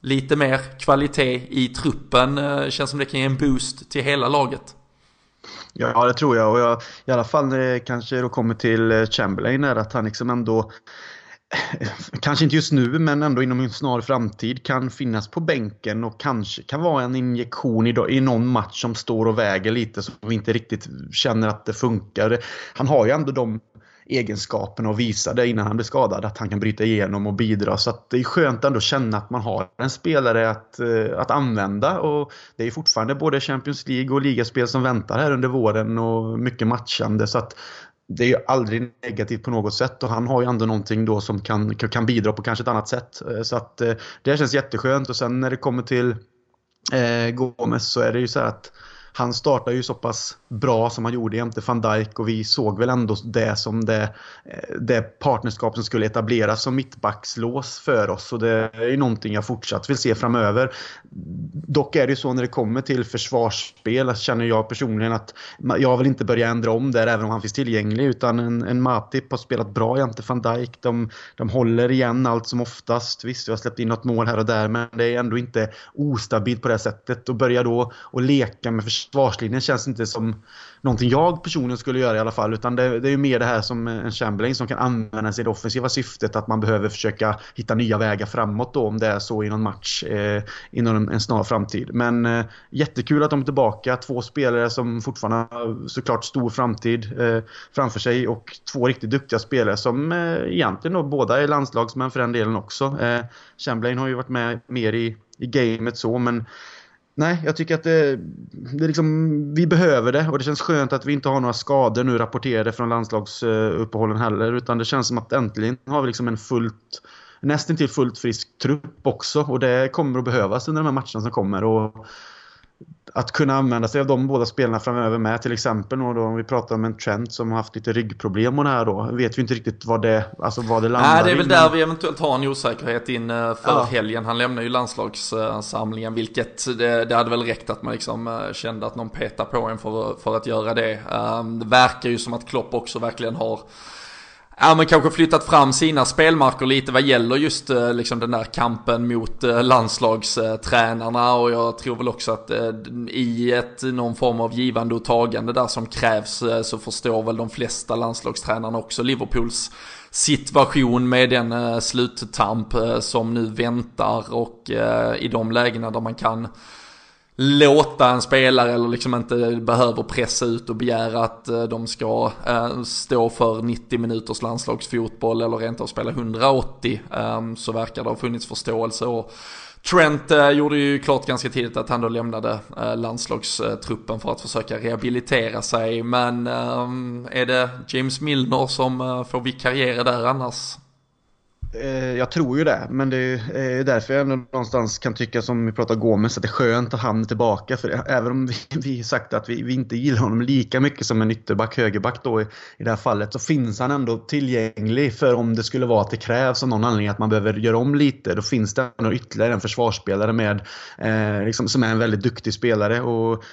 lite mer kvalitet i truppen känns som det kan ge en boost till hela laget. Ja, det tror jag. Och jag, i alla fall när det kanske då kommer till Chamberlain är att han liksom ändå kanske inte just nu, men ändå inom en snar framtid kan finnas på bänken och kanske kan vara en injektion i, i någon match som står och väger lite som vi inte riktigt känner att det funkar. Han har ju ändå de egenskaperna och visa det innan han blir skadad. Att han kan bryta igenom och bidra. Så det är skönt ändå att känna att man har en spelare att, eh, att använda. Och det är fortfarande både Champions League och ligaspel som väntar här under våren och mycket matchande. Så att det är ju aldrig negativt på något sätt och han har ju ändå någonting då som kan, kan bidra på kanske ett annat sätt. Eh, så att eh, det känns jätteskönt och sen när det kommer till eh, Gomes så är det ju så att han startar ju så pass bra som han gjorde jämte van Dijk och vi såg väl ändå det som det, eh, det partnerskap som skulle etableras som mittbackslås för oss. Och det är ju någonting jag fortsatt vill se framöver. Dock är det ju så när det kommer till försvarsspel, känner jag personligen att jag vill inte börja ändra om där även om han finns tillgänglig. Utan en, en Matip har spelat bra jämte van Dijk. De, de håller igen allt som oftast. Visst, vi har släppt in något mål här och där men det är ändå inte ostabilt på det sättet. Och börja då och leka med försvarslinjen känns inte som någonting jag personligen skulle göra i alla fall. Utan det, det är ju mer det här som en Chamberlain som kan använda sig i det offensiva syftet. Att man behöver försöka hitta nya vägar framåt då om det är så i någon match eh, inom en, en snar framtid. Men eh, jättekul att de är tillbaka. Två spelare som fortfarande har såklart stor framtid eh, framför sig. Och två riktigt duktiga spelare som eh, egentligen då båda är landslagsmän för den delen också. Eh, Chamberlain har ju varit med mer i, i gamet så men Nej, jag tycker att det, det liksom, vi behöver det och det känns skönt att vi inte har några skador nu rapporterade från landslagsuppehållen heller. Utan det känns som att äntligen har vi liksom en fullt, nästan till fullt frisk trupp också. Och det kommer att behövas under de här matcherna som kommer. Och att kunna använda sig av de båda spelarna framöver med till exempel då, om vi pratar om en Trent som har haft lite ryggproblem och det här då vet vi inte riktigt vad det, alltså vad det landar Nej det är väl där vi eventuellt har en osäkerhet in eh, för ja. helgen. Han lämnar ju landslagssamlingen vilket det, det, hade väl räckt att man liksom eh, kände att någon petar på en för, för att göra det. Um, det verkar ju som att Klopp också verkligen har Ja men kanske flyttat fram sina spelmarker lite vad gäller just eh, liksom den där kampen mot eh, landslagstränarna. Och jag tror väl också att eh, i ett någon form av givande och tagande där som krävs så förstår väl de flesta landslagstränarna också Liverpools situation med den sluttamp som nu väntar. Och i de lägena där man kan låta en spelare eller liksom inte behöver pressa ut och begära att eh, de ska eh, stå för 90 minuters landslagsfotboll eller rent av spela 180 ehm, så verkar det ha funnits förståelse och Trent eh, gjorde ju klart ganska tidigt att han då lämnade landslagstruppen för att försöka rehabilitera sig men ehm, är det James Milner som får vikariera där annars? Eh, jag tror ju det, men det är därför jag ändå någonstans kan tycka som vi pratar Gomes att det är skönt att han är tillbaka. För även om vi, vi sagt att vi, vi, inte gillar honom lika mycket som en ytterback, högerback då i, i det här fallet, så finns han ändå tillgänglig för om det skulle vara att det krävs av någon anledning att man behöver göra om lite. Då finns det ändå ytterligare en försvarsspelare med, eh, liksom, som är en väldigt duktig spelare och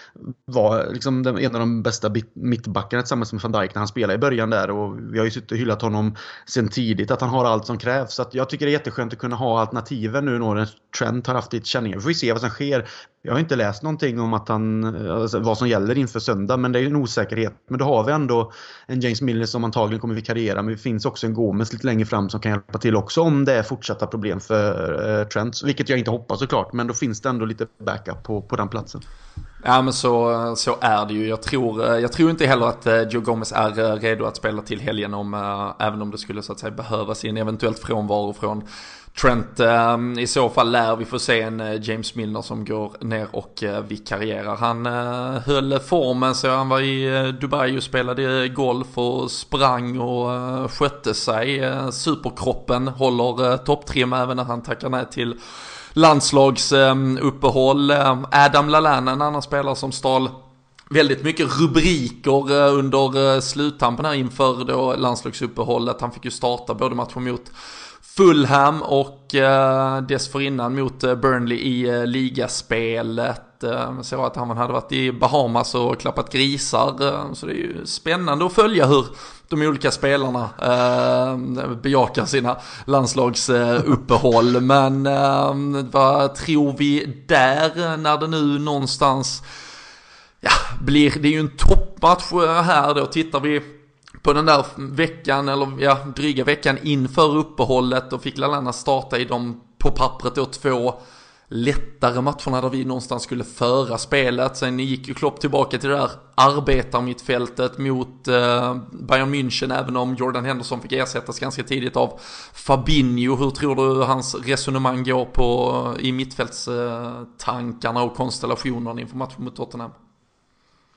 var liksom den, en av de bästa mittbackarna tillsammans med van Dijk när han spelade i början där. Och vi har ju suttit och hyllat honom sen tidigt, att han har allt som krävs så att jag tycker det är jätteskönt att kunna ha alternativen nu när Trent har haft lite känningar. Vi får se vad som sker. Jag har inte läst någonting om att han, alltså, vad som gäller inför söndag, men det är en osäkerhet. Men då har vi ändå en James Milner som antagligen kommer vikariera, men det finns också en Gomes lite längre fram som kan hjälpa till också om det är fortsatta problem för eh, Trent. Vilket jag inte hoppas såklart, men då finns det ändå lite backup på, på den platsen. Ja men så, så är det ju. Jag tror, eh, jag tror inte heller att eh, Joe Gomez är eh, redo att spela till helgen om, även om det skulle så att säga behövas i en eventuellt frånvaro från Trent. Ehm, I så fall lär vi få se en James Milner som går ner och vikarierar. Han höll formen så han var i Dubai och spelade golf och sprang och skötte sig. Superkroppen håller topptrim även när han tackar nej till landslagsuppehåll. Eh, Adam Lallana, en annan spelare som stal väldigt mycket rubriker eh, under eh, sluttampen här inför då landslagsuppehållet. Han fick ju starta både matchen mot Fulham och eh, dessförinnan mot eh, Burnley i eh, ligaspelet. Eh, jag såg att han hade varit i Bahamas och klappat grisar. Så det är ju spännande att följa hur de olika spelarna eh, bejakar sina landslagsuppehåll. Men vad tror vi där när det nu någonstans ja, blir, det är ju en toppmatch här då, tittar vi på den där veckan, eller ja, dryga veckan inför uppehållet och fick Lallana starta i de på pappret då två lättare matcherna där vi någonstans skulle föra spelet. Sen gick ju Klopp tillbaka till det där arbetarmittfältet mot eh, Bayern München även om Jordan Henderson fick ersättas ganska tidigt av Fabinho. Hur tror du hans resonemang går på i mittfältstankarna och konstellationen inför matchen mot Tottenham?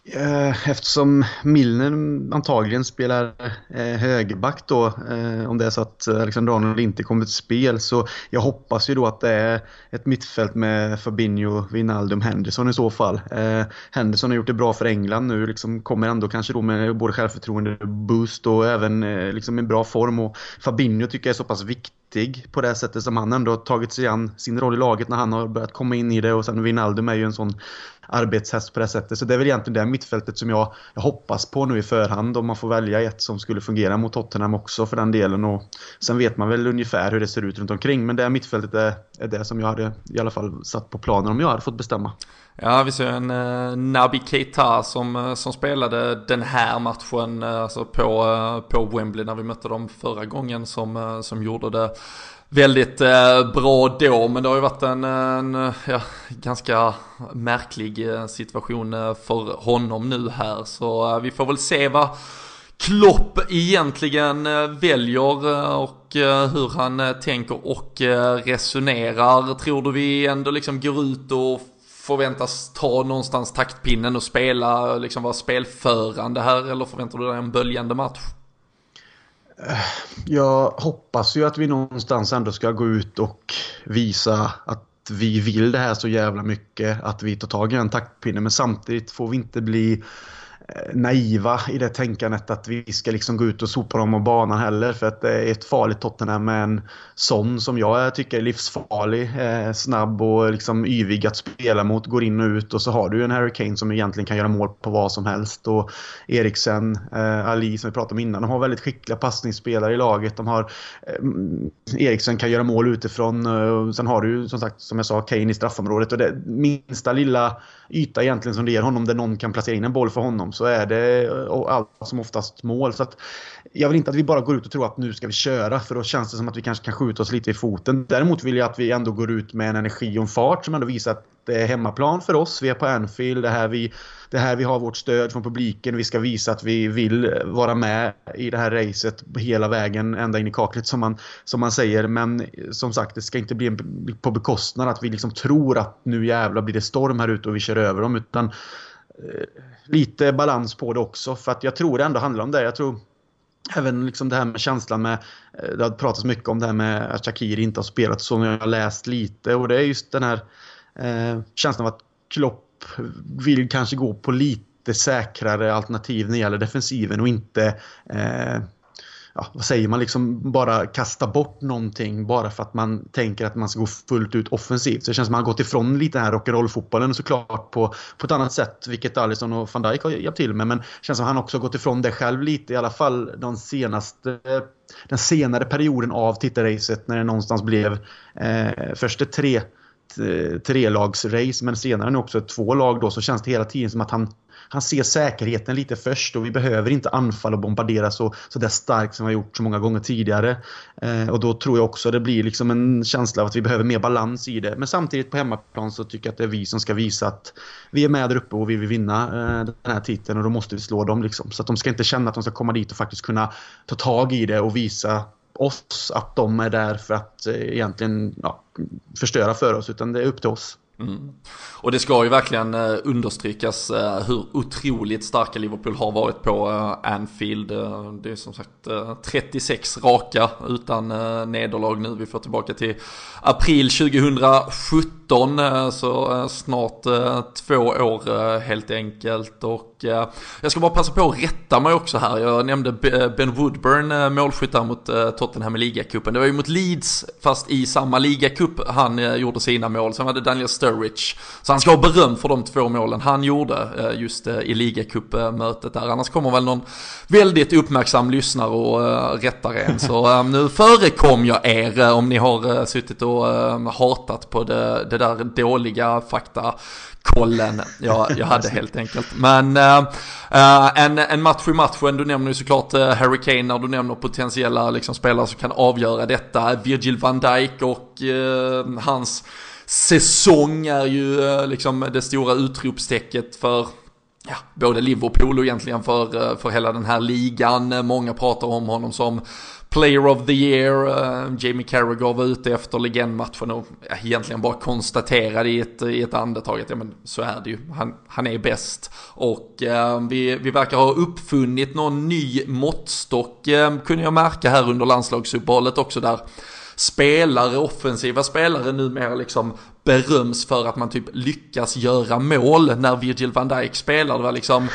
Eh, eftersom Milner antagligen spelar eh, högerback då, eh, om det är så att Alexander Arnold inte kommer till spel, så jag hoppas ju då att det är ett mittfält med Fabinho, Wijnaldum, Henderson i så fall. Henderson har gjort det bra för England nu, liksom kommer ändå kanske då med både självförtroende, boost och även liksom en bra form. Och Fabinho tycker jag är så pass viktig på det sättet som han ändå har tagit sig an sin roll i laget när han har börjat komma in i det och sen Wijnaldum är ju en sån arbetshäst på det sättet. Så det är väl egentligen det mittfältet som jag, jag hoppas på nu i förhand om man får välja ett som skulle fungera mot Tottenham också för den delen. Och sen vet man väl ungefär hur det ser ut runt omkring men det mittfältet är, är det som jag hade i alla fall satt på planen om jag hade fått bestämma. Ja, vi ser en eh, Nabi Keita som, eh, som spelade den här matchen eh, alltså på, eh, på Wembley när vi mötte dem förra gången som, eh, som gjorde det väldigt eh, bra då, men det har ju varit en, en ja, ganska märklig eh, situation eh, för honom nu här. Så eh, vi får väl se vad Klopp egentligen eh, väljer eh, och hur han tänker och resonerar. Tror du vi ändå liksom går ut och förväntas ta någonstans taktpinnen och spela, liksom vara spelförande här eller förväntar du dig en böljande match? Jag hoppas ju att vi någonstans ändå ska gå ut och visa att vi vill det här så jävla mycket. Att vi tar tag i en taktpinne. Men samtidigt får vi inte bli Eh, Eh, naiva i det tänkandet att vi ska liksom gå ut och sopa dem av banan heller. För att det är ett farligt Tottenham med en sån som jag tycker är livsfarlig. Eh, snabb och liksom yvig att spela mot. Går in och ut och så har du en Harry Kane som egentligen kan göra mål på vad som helst. Och Eriksen, eh, Ali som vi pratade om innan. De har väldigt skickliga passningsspelare i laget. De har Eriksen kan göra mål utifrån. Sen har du som sagt, som jag sa, Kane i straffområdet. Och det minsta lilla yta egentligen som det ger honom där någon kan placera in en boll för honom så är det eh, allt som oftast mål. Så att jag vill inte att vi bara går ut och tror att nu ska vi köra för då känns det som att vi kanske kan skjuta oss lite i foten. Däremot vill jag att vi ändå går ut med en energi och en fart som ändå visar att det är hemmaplan för oss. Vi är på Anfield. Det här vi, det här vi har vårt stöd från publiken. Vi ska visa att vi vill vara med i det här racet hela vägen ända in i kaklet som man, som man säger. Men som sagt, det ska inte bli på bekostnad att vi liksom tror att nu jävlar blir det storm här ute och vi kör över dem. Utan eh, lite balans på det också. För att jag tror det ändå handlar om det. Jag tror Även liksom det här med känslan med, eh, det har pratats mycket om det här med att Shakiri inte har spelat så, jag har läst lite och det är just den här eh, känslan av att Klopp vill kanske gå på lite säkrare alternativ när det gäller defensiven och inte eh, ja, vad säger man, liksom bara kasta bort någonting bara för att man tänker att man ska gå fullt ut offensivt. Så det känns som att man har gått ifrån lite den här rock'n'roll-fotbollen såklart på, på ett annat sätt, vilket Alisson och van Dijk har hjälpt till med. Men det känns som att han också har gått ifrån det själv lite, i alla fall de senaste den senare perioden av tittarracet när det någonstans blev eh, först ett tre Eh, trelagsrace men senare nu också två lag då så känns det hela tiden som att han han ser säkerheten lite först och vi behöver inte anfalla och bombardera så, så där starkt som vi har gjort så många gånger tidigare. Eh, och då tror jag också det blir liksom en känsla av att vi behöver mer balans i det. Men samtidigt på hemmaplan så tycker jag att det är vi som ska visa att vi är med där uppe och vi vill vinna eh, den här titeln och då måste vi slå dem liksom. Så att de ska inte känna att de ska komma dit och faktiskt kunna ta tag i det och visa oss att de är där för att eh, egentligen ja, förstöra för oss utan det är upp till oss. Mm. Och det ska ju verkligen eh, understrykas eh, hur otroligt starka Liverpool har varit på eh, Anfield. det är som sagt 36 raka utan nederlag nu. Vi får tillbaka till april 2017, så snart två år helt enkelt. Och Eh, jag ska bara passa på att rätta mig också här. Jag nämnde eh, Ben Woodburn, eh, målskytt där mot Tottenham i ligacupen. Det var ju mot Leeds, fast i samma ligacup han gjorde sina mål. Sen var det Daniel Sturridge. Så han ska ha beröm för de två målen han gjorde just i ligacupmötet där. Annars kommer väl någon väldigt uppmärksam lyssnare och rättar en. Så nu förekom jag er om ni har suttit och hatat på det, det där dåliga fakta kollen jag, jag hade helt enkelt. Men uh, en, en match i matchen, du nämner ju såklart eh, Harry Kane när du nämner potentiella liksom, spelare som kan avgöra detta. Virgil van Dijk och uh, hans säsong är ju liksom det stora utropstecket för ja, både Liverpool och egentligen för, för hela den här ligan. Många pratar om honom som Player of the year, eh, Jamie Carragher var ute efter legendmatchen och egentligen bara konstaterade i ett, i ett andetag att ja, men så är det ju, han, han är bäst. Och eh, vi, vi verkar ha uppfunnit någon ny måttstock, eh, kunde jag märka här under landslagsuppehållet också där. Spelare, offensiva spelare numera liksom beröms för att man typ lyckas göra mål när Virgil van Dijk spelar. Det var liksom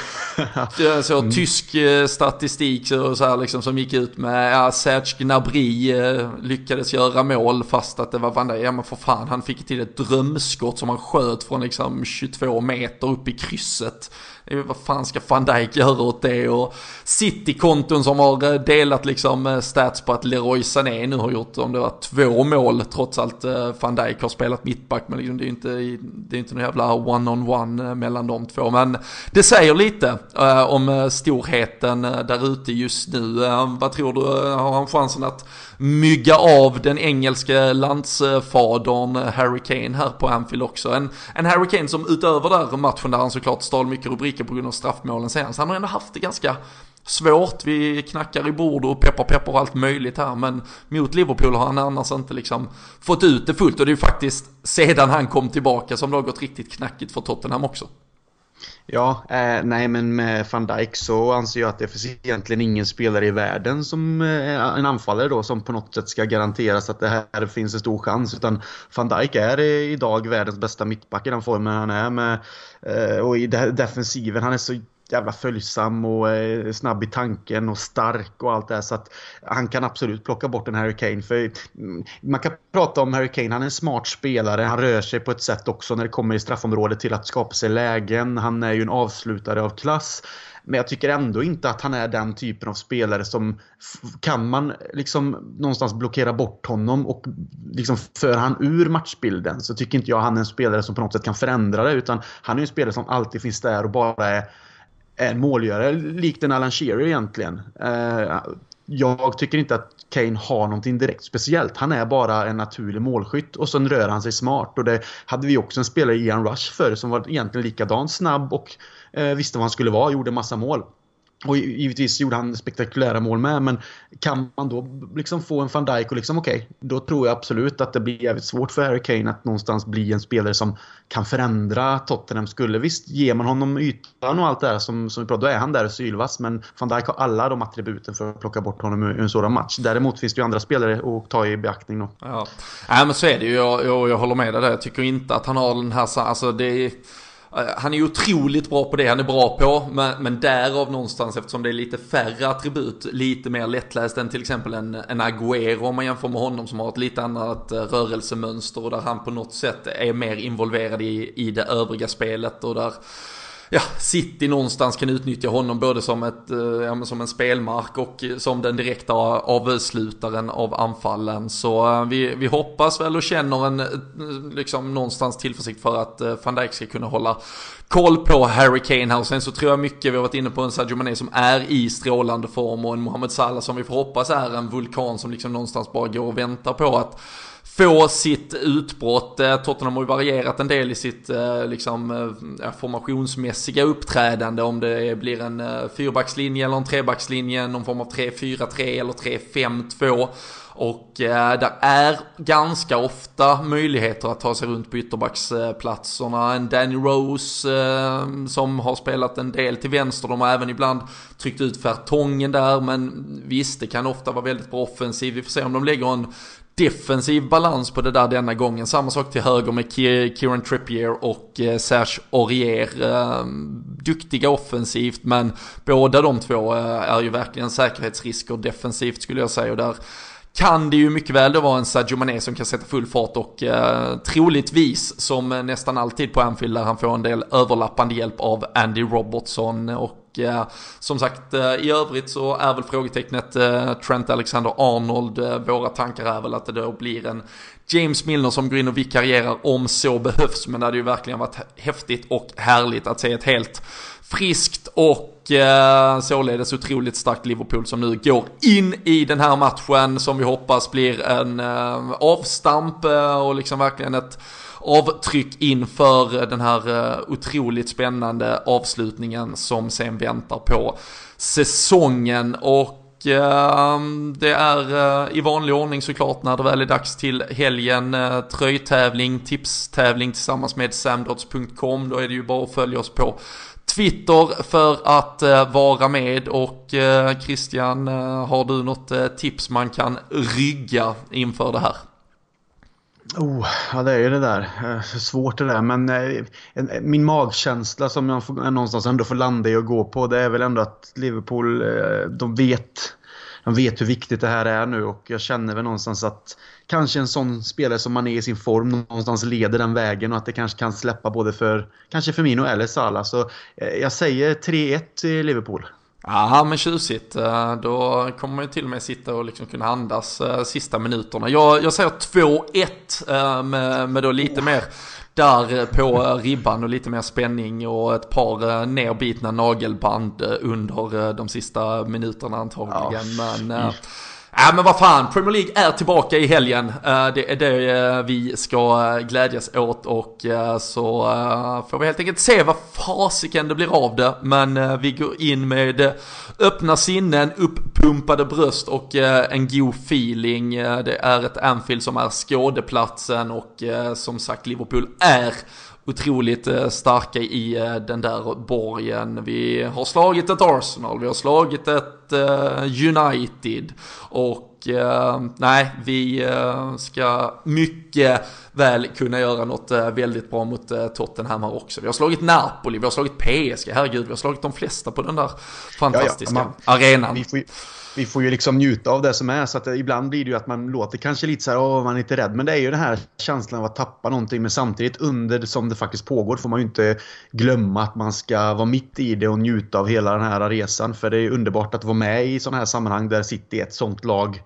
så mm. tysk eh, statistik så, så här liksom som gick ut med ja, Serge Gnabry eh, lyckades göra mål fast att det var van Dijk. Ja men för fan han fick till ett drömskott som han sköt från liksom 22 meter upp i krysset. Vad fan ska van Dijk göra åt det? Och City-konton som har eh, delat liksom eh, stats på att Leroy Sané nu har gjort om det var två mål trots allt eh, van Dijk har spelat mittback men liksom det är inte, det är inte någon jävla one-on-one mellan de två. Men det säger lite om storheten där ute just nu. Vad tror du, har han chansen att mygga av den engelske landsfadern Harry Kane här på Anfield också? En, en Harry Kane som utöver där matchen där han såklart stal mycket rubriker på grund av straffmålen senast, han har ändå haft det ganska svårt. Vi knackar i bord och peppar peppar och allt möjligt här. Men mot Liverpool har han annars inte liksom fått ut det fullt. Och det är ju faktiskt sedan han kom tillbaka som det har gått riktigt knackigt för Tottenham också. Ja, eh, nej men med van Dijk så anser jag att det finns egentligen ingen spelare i världen som eh, en anfallare då som på något sätt ska garanteras att det här finns en stor chans. Utan van Dijk är eh, idag världens bästa mittback i den formen han är med. Eh, och i defensiven, han är så jävla följsam och eh, snabb i tanken och stark och allt det här. Så att han kan absolut plocka bort en Harry Kane. För mm, man kan prata om Harry Kane, han är en smart spelare. Han rör sig på ett sätt också när det kommer i straffområdet till att skapa sig lägen. Han är ju en avslutare av klass. Men jag tycker ändå inte att han är den typen av spelare som kan man liksom någonstans blockera bort honom och liksom för han ur matchbilden så tycker inte jag han är en spelare som på något sätt kan förändra det utan han är en spelare som alltid finns där och bara är en målgörare, likt en Alan Shearer egentligen. Eh, jag tycker inte att Kane har någonting direkt speciellt. Han är bara en naturlig målskytt och sen rör han sig smart. Och det hade vi också en spelare, Ian Rush, för som var egentligen likadan, snabb och eh, visste vad han skulle vara, gjorde massa mål. Och givetvis gjorde han spektakulära mål med, men kan man då liksom få en van Dijk och liksom okej, okay, då tror jag absolut att det blir jävligt svårt för Harry Kane att någonstans bli en spelare som kan förändra Tottenham skulle. Visst, ger man honom ytan och allt det där som, som vi pratade då är han där sylvass, men van Dijk har alla de attributen för att plocka bort honom ur en sådan match. Däremot finns det ju andra spelare att ta i beaktning då. Ja, äh, men så är det ju, jag, jag, jag håller med dig där. Jag tycker inte att han har den här, alltså det är Eh, han är ju otroligt bra på det han är bra på, men, men därav någonstans eftersom det är lite färre attribut, lite mer lättläst än till exempel en, en Agüero om man jämför med honom som har ett lite annat eh, rörelsemönster och där han på något sätt är mer involverad i, i det övriga spelet och där ja, City någonstans kan utnyttja honom både som, ett, eh, ja, som en spelmark och eh, som den direkta avslutaren av anfallen. Så eh, vi, vi hoppas väl och känner en liksom någonstans tillförsikt för att van Dijk ska kunna hålla koll på Harry Kane här. Och sen så tror jag mycket, vi har varit inne på en Sadio Mané som är i strålande form och en Mohamed Salah som vi får hoppas är en vulkan som liksom någonstans bara går och väntar på att få sitt utbrott. Eh, Tottenham har ju varierat en del i sitt eh, liksom, eh, formationsmässiga uppträdande. Om det blir en fyrbackslinje eller en trebackslinje, någon form av 3-4-3 eller 3-5-2. Och eh, där är ganska ofta möjligheter att ta sig runt på ytterbacksplatserna. En Danny Rose eh, som har spelat en del till vänster. De har även ibland tryckt ut Fertongen där. Men visst, det kan ofta vara väldigt bra offensiv. Vi får se om de lägger en defensiv balans på det där denna gången. Samma sak till höger med Kieran Trippier och eh, Serge Aurier. Ehm, duktiga offensivt men båda de två eh, är ju verkligen säkerhetsrisker defensivt skulle jag säga. Och där kan det ju mycket väl då vara en Sadio Mané som kan sätta full fart och eh, troligtvis som eh, nästan alltid på Anfield där han får en del överlappande hjälp av Andy Robertson och eh, som sagt eh, i övrigt så är väl frågetecknet eh, Trent Alexander-Arnold. Eh, våra tankar är väl att det då blir en James Milner som går in och vikarierar om så behövs men det hade ju verkligen varit häftigt och härligt att se ett helt friskt och eh, således otroligt starkt Liverpool som nu går in i den här matchen som vi hoppas blir en eh, avstamp eh, och liksom verkligen ett avtryck inför den här eh, otroligt spännande avslutningen som sen väntar på säsongen. Och ehm, det är eh, i vanlig ordning såklart när det väl är dags till helgen. Eh, tröjtävling, tipstävling tillsammans med samdots.com. Då är det ju bara att följa oss på Twitter för att vara med och Christian, har du något tips man kan rygga inför det här? Oh, ja det är ju det där. Eh, svårt det där men eh, eh, min magkänsla som jag får, någonstans ändå får landa i och gå på det är väl ändå att Liverpool, de vet de vet hur viktigt det här är nu och jag känner väl någonstans att kanske en sån spelare som man är i sin form någonstans leder den vägen och att det kanske kan släppa både för kanske Firmino eller Salah. Så jag säger 3-1 till Liverpool. Ja men tjusigt. Eh, då kommer man ju till och med sitta och liksom kunna andas eh, sista minuterna. Jag, jag säger 2-1 med, med då lite oh. mer där på ribban och lite mer spänning och ett par nerbitna nagelband under de sista minuterna antagligen. Ja. Men mm. Ja men vad fan, Premier League är tillbaka i helgen. Äh, det är det äh, vi ska glädjas åt och så får vi helt enkelt se vad fasiken det blir av det. Men vi går in med öppna sinnen, uppumpade bröst och en god feeling. Det är ett Anfield som är skådeplatsen och som sagt Liverpool är otroligt starka i den där borgen. Vi har slagit ett Arsenal, vi har slagit ett United och eh, nej, vi eh, ska mycket väl kunna göra något eh, väldigt bra mot Tottenham här också. Vi har slagit Napoli, vi har slagit PSG, herregud, vi har slagit de flesta på den där fantastiska ja, ja, man, arenan. Vi får, ju, vi får ju liksom njuta av det som är. Så att ibland blir det ju att man låter kanske lite så här, åh, man är inte rädd. Men det är ju den här känslan av att tappa någonting. Men samtidigt under som det faktiskt pågår får man ju inte glömma att man ska vara mitt i det och njuta av hela den här resan. För det är underbart att vara med i sådana här sammanhang där City är ett sånt lag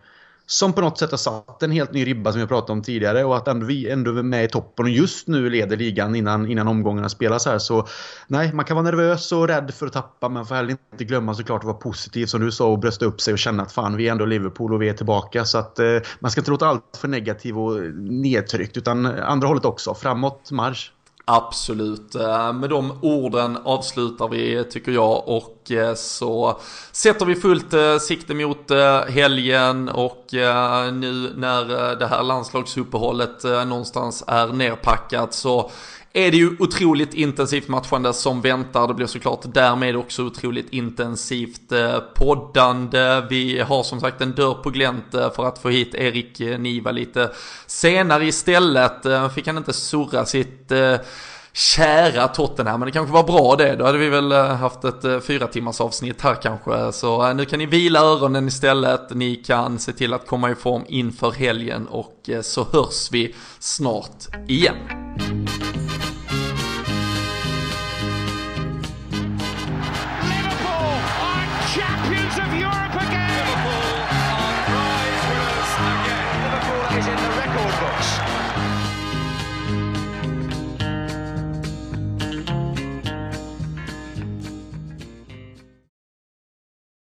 som på något sätt har satt en helt ny ribba som vi pratade om tidigare och att ändå vi ändå är med i toppen och just nu leder ligan innan, innan omgångarna spelas här. Så nej, man kan vara nervös och rädd för att tappa men får heller inte glömma såklart att vara positiv som du sa och brösta upp sig och känna att fan vi är ändå Liverpool och vi är tillbaka. Så att eh, man ska inte låta allt för negativ och nedtryckt utan andra hållet också. Framåt, marsch! Absolut. Eh, med de orden avslutar vi tycker jag och eh, så sätter vi fullt eh, sikte mot helgen och nu när det här landslagsuppehållet någonstans är nerpackat så är det ju otroligt intensivt matchande som väntar. Det blir såklart därmed också otroligt intensivt eh, poddande. Vi har som sagt en dörr på glänt eh, för att få hit Erik eh, Niva lite senare istället. Fick han inte surra sitt kära Tottenham, men det kanske var bra det. Då hade vi väl haft ett fyra timmars avsnitt här kanske. Så nu kan ni vila öronen istället. Ni kan se till att komma i form inför helgen och så hörs vi snart igen.